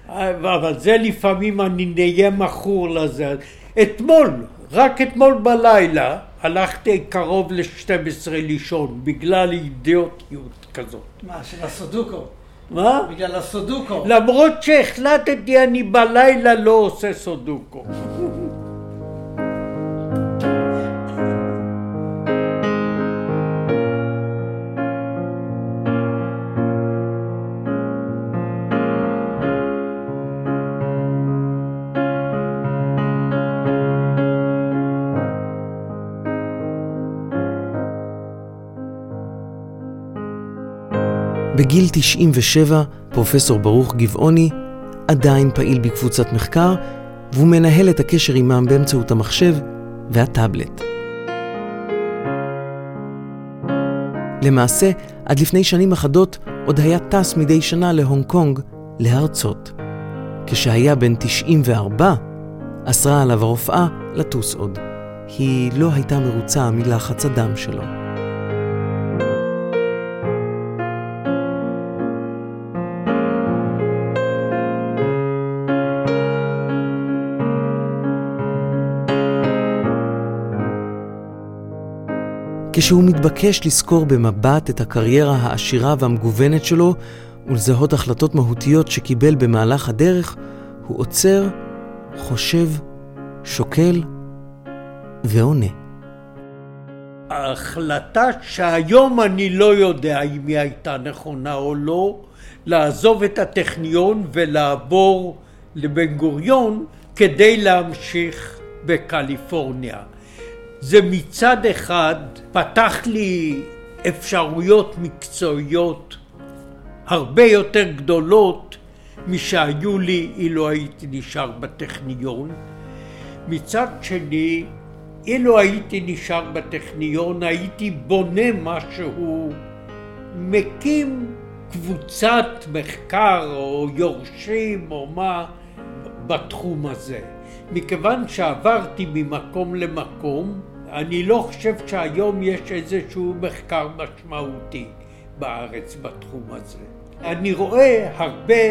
אבל זה לפעמים אני נהיה מכור לזה. אתמול, רק אתמול בלילה, הלכתי קרוב ל-12 לישון, בגלל אידיוטיות כזאת. מה, של הסודוקו? מה? בגלל הסודוקו. למרות שהחלטתי אני בלילה לא עושה סודוקו. <laughs> בגיל 97, פרופסור ברוך גבעוני עדיין פעיל בקבוצת מחקר, והוא מנהל את הקשר עמם באמצעות המחשב והטאבלט. למעשה, עד לפני שנים אחדות עוד היה טס מדי שנה להונג קונג להרצות. כשהיה בן 94, אסרה עליו הרופאה לטוס עוד. היא לא הייתה מרוצה מלחץ הדם שלו. כשהוא מתבקש לזכור במבט את הקריירה העשירה והמגוונת שלו ולזהות החלטות מהותיות שקיבל במהלך הדרך, הוא עוצר, חושב, שוקל ועונה. ההחלטה שהיום אני לא יודע אם היא הייתה נכונה או לא, לעזוב את הטכניון ולעבור לבן גוריון כדי להמשיך בקליפורניה. זה מצד אחד פתח לי אפשרויות מקצועיות הרבה יותר גדולות משהיו לי אילו הייתי נשאר בטכניון. מצד שני, אילו הייתי נשאר בטכניון הייתי בונה משהו, מקים קבוצת מחקר או יורשים או מה בתחום הזה. מכיוון שעברתי ממקום למקום, אני לא חושב שהיום יש איזשהו מחקר משמעותי בארץ בתחום הזה. אני רואה הרבה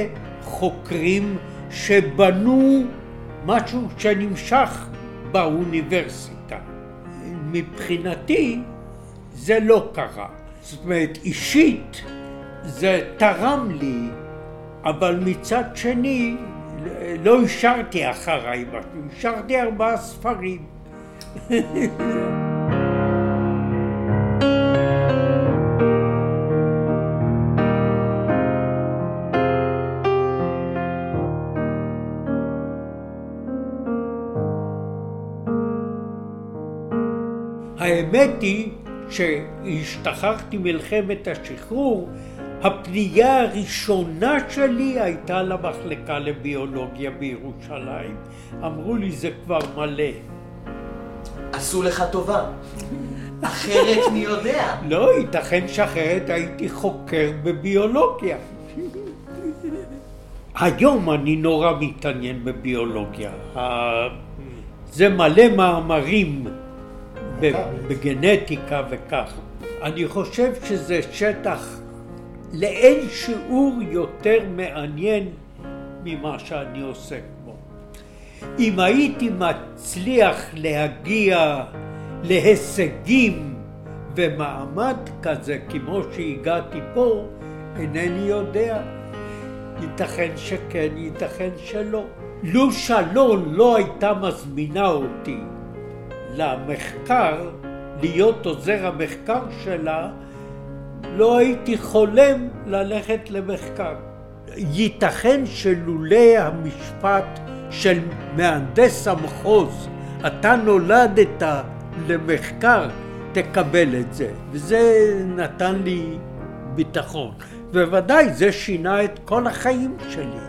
חוקרים שבנו משהו שנמשך באוניברסיטה. מבחינתי זה לא קרה. זאת אומרת, אישית זה תרם לי, אבל מצד שני לא השארתי אחריי משהו, השארתי ארבעה ספרים. האמת היא שהשתחררתי מלחמת השחרור, הפנייה הראשונה שלי הייתה למחלקה לביולוגיה בירושלים. אמרו לי זה כבר מלא. עשו לך טובה. אחרת מי יודע? לא, ייתכן שאחרת הייתי חוקר בביולוגיה. היום אני נורא מתעניין בביולוגיה. זה מלא מאמרים בגנטיקה וכך. אני חושב שזה שטח לאין שיעור יותר מעניין ממה שאני בו. אם הייתי מצליח להגיע להישגים ומעמד כזה כמו שהגעתי פה, אינני יודע. ייתכן שכן, ייתכן שלא. לו שלון לא הייתה מזמינה אותי למחקר, להיות עוזר המחקר שלה, לא הייתי חולם ללכת למחקר. ייתכן שלולא המשפט של מהנדס המחוז, אתה נולדת למחקר, תקבל את זה. וזה נתן לי ביטחון. בוודאי זה שינה את כל החיים שלי.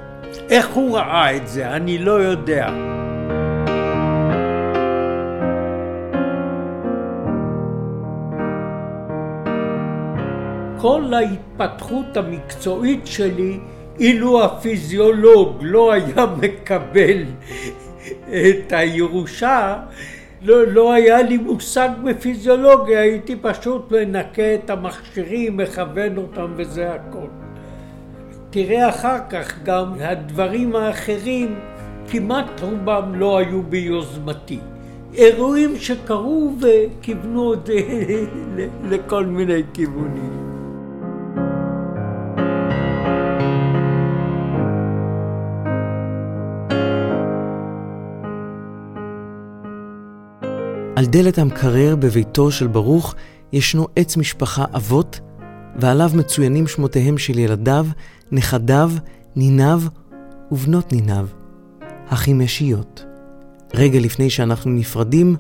איך הוא ראה את זה, אני לא יודע. כל ההתפתחות המקצועית שלי, אילו הפיזיולוג לא היה מקבל את הירושה, לא, לא היה לי מושג בפיזיולוגיה, הייתי פשוט מנקה את המכשירים, מכוון אותם וזה הכל. תראה אחר כך גם הדברים האחרים כמעט רובם לא היו ביוזמתי. אירועים שקרו וכיוונו את זה <laughs> לכל מיני כיוונים. על דלת המקרר בביתו של ברוך ישנו עץ משפחה אבות, ועליו מצוינים שמותיהם של ילדיו, נכדיו, ניניו ובנות ניניו, החימשיות. רגע לפני שאנחנו נפרדים,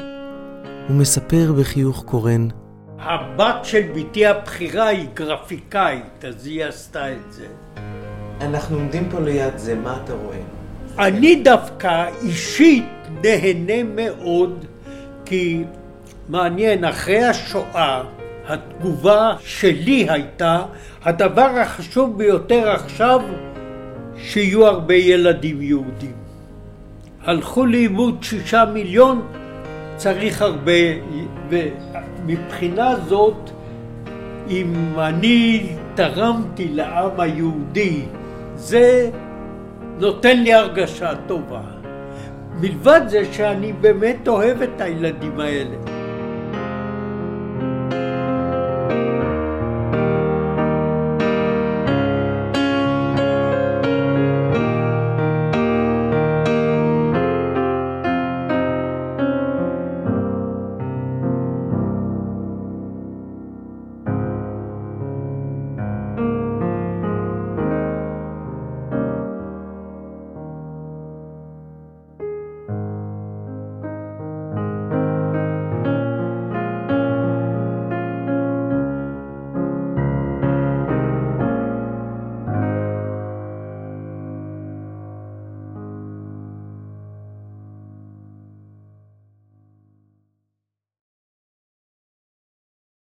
הוא מספר בחיוך קורן. הבת של בתי הבכירה היא גרפיקאית, אז היא עשתה את זה. אנחנו עומדים פה ליד זה, מה אתה רואה? אני דווקא אישית נהנה מאוד, כי מעניין, אחרי השואה, התגובה שלי הייתה, הדבר החשוב ביותר עכשיו, שיהיו הרבה ילדים יהודים. הלכו לאיבוד שישה מיליון, צריך הרבה, ומבחינה זאת, אם אני תרמתי לעם היהודי, זה נותן לי הרגשה טובה. מלבד זה שאני באמת אוהב את הילדים האלה.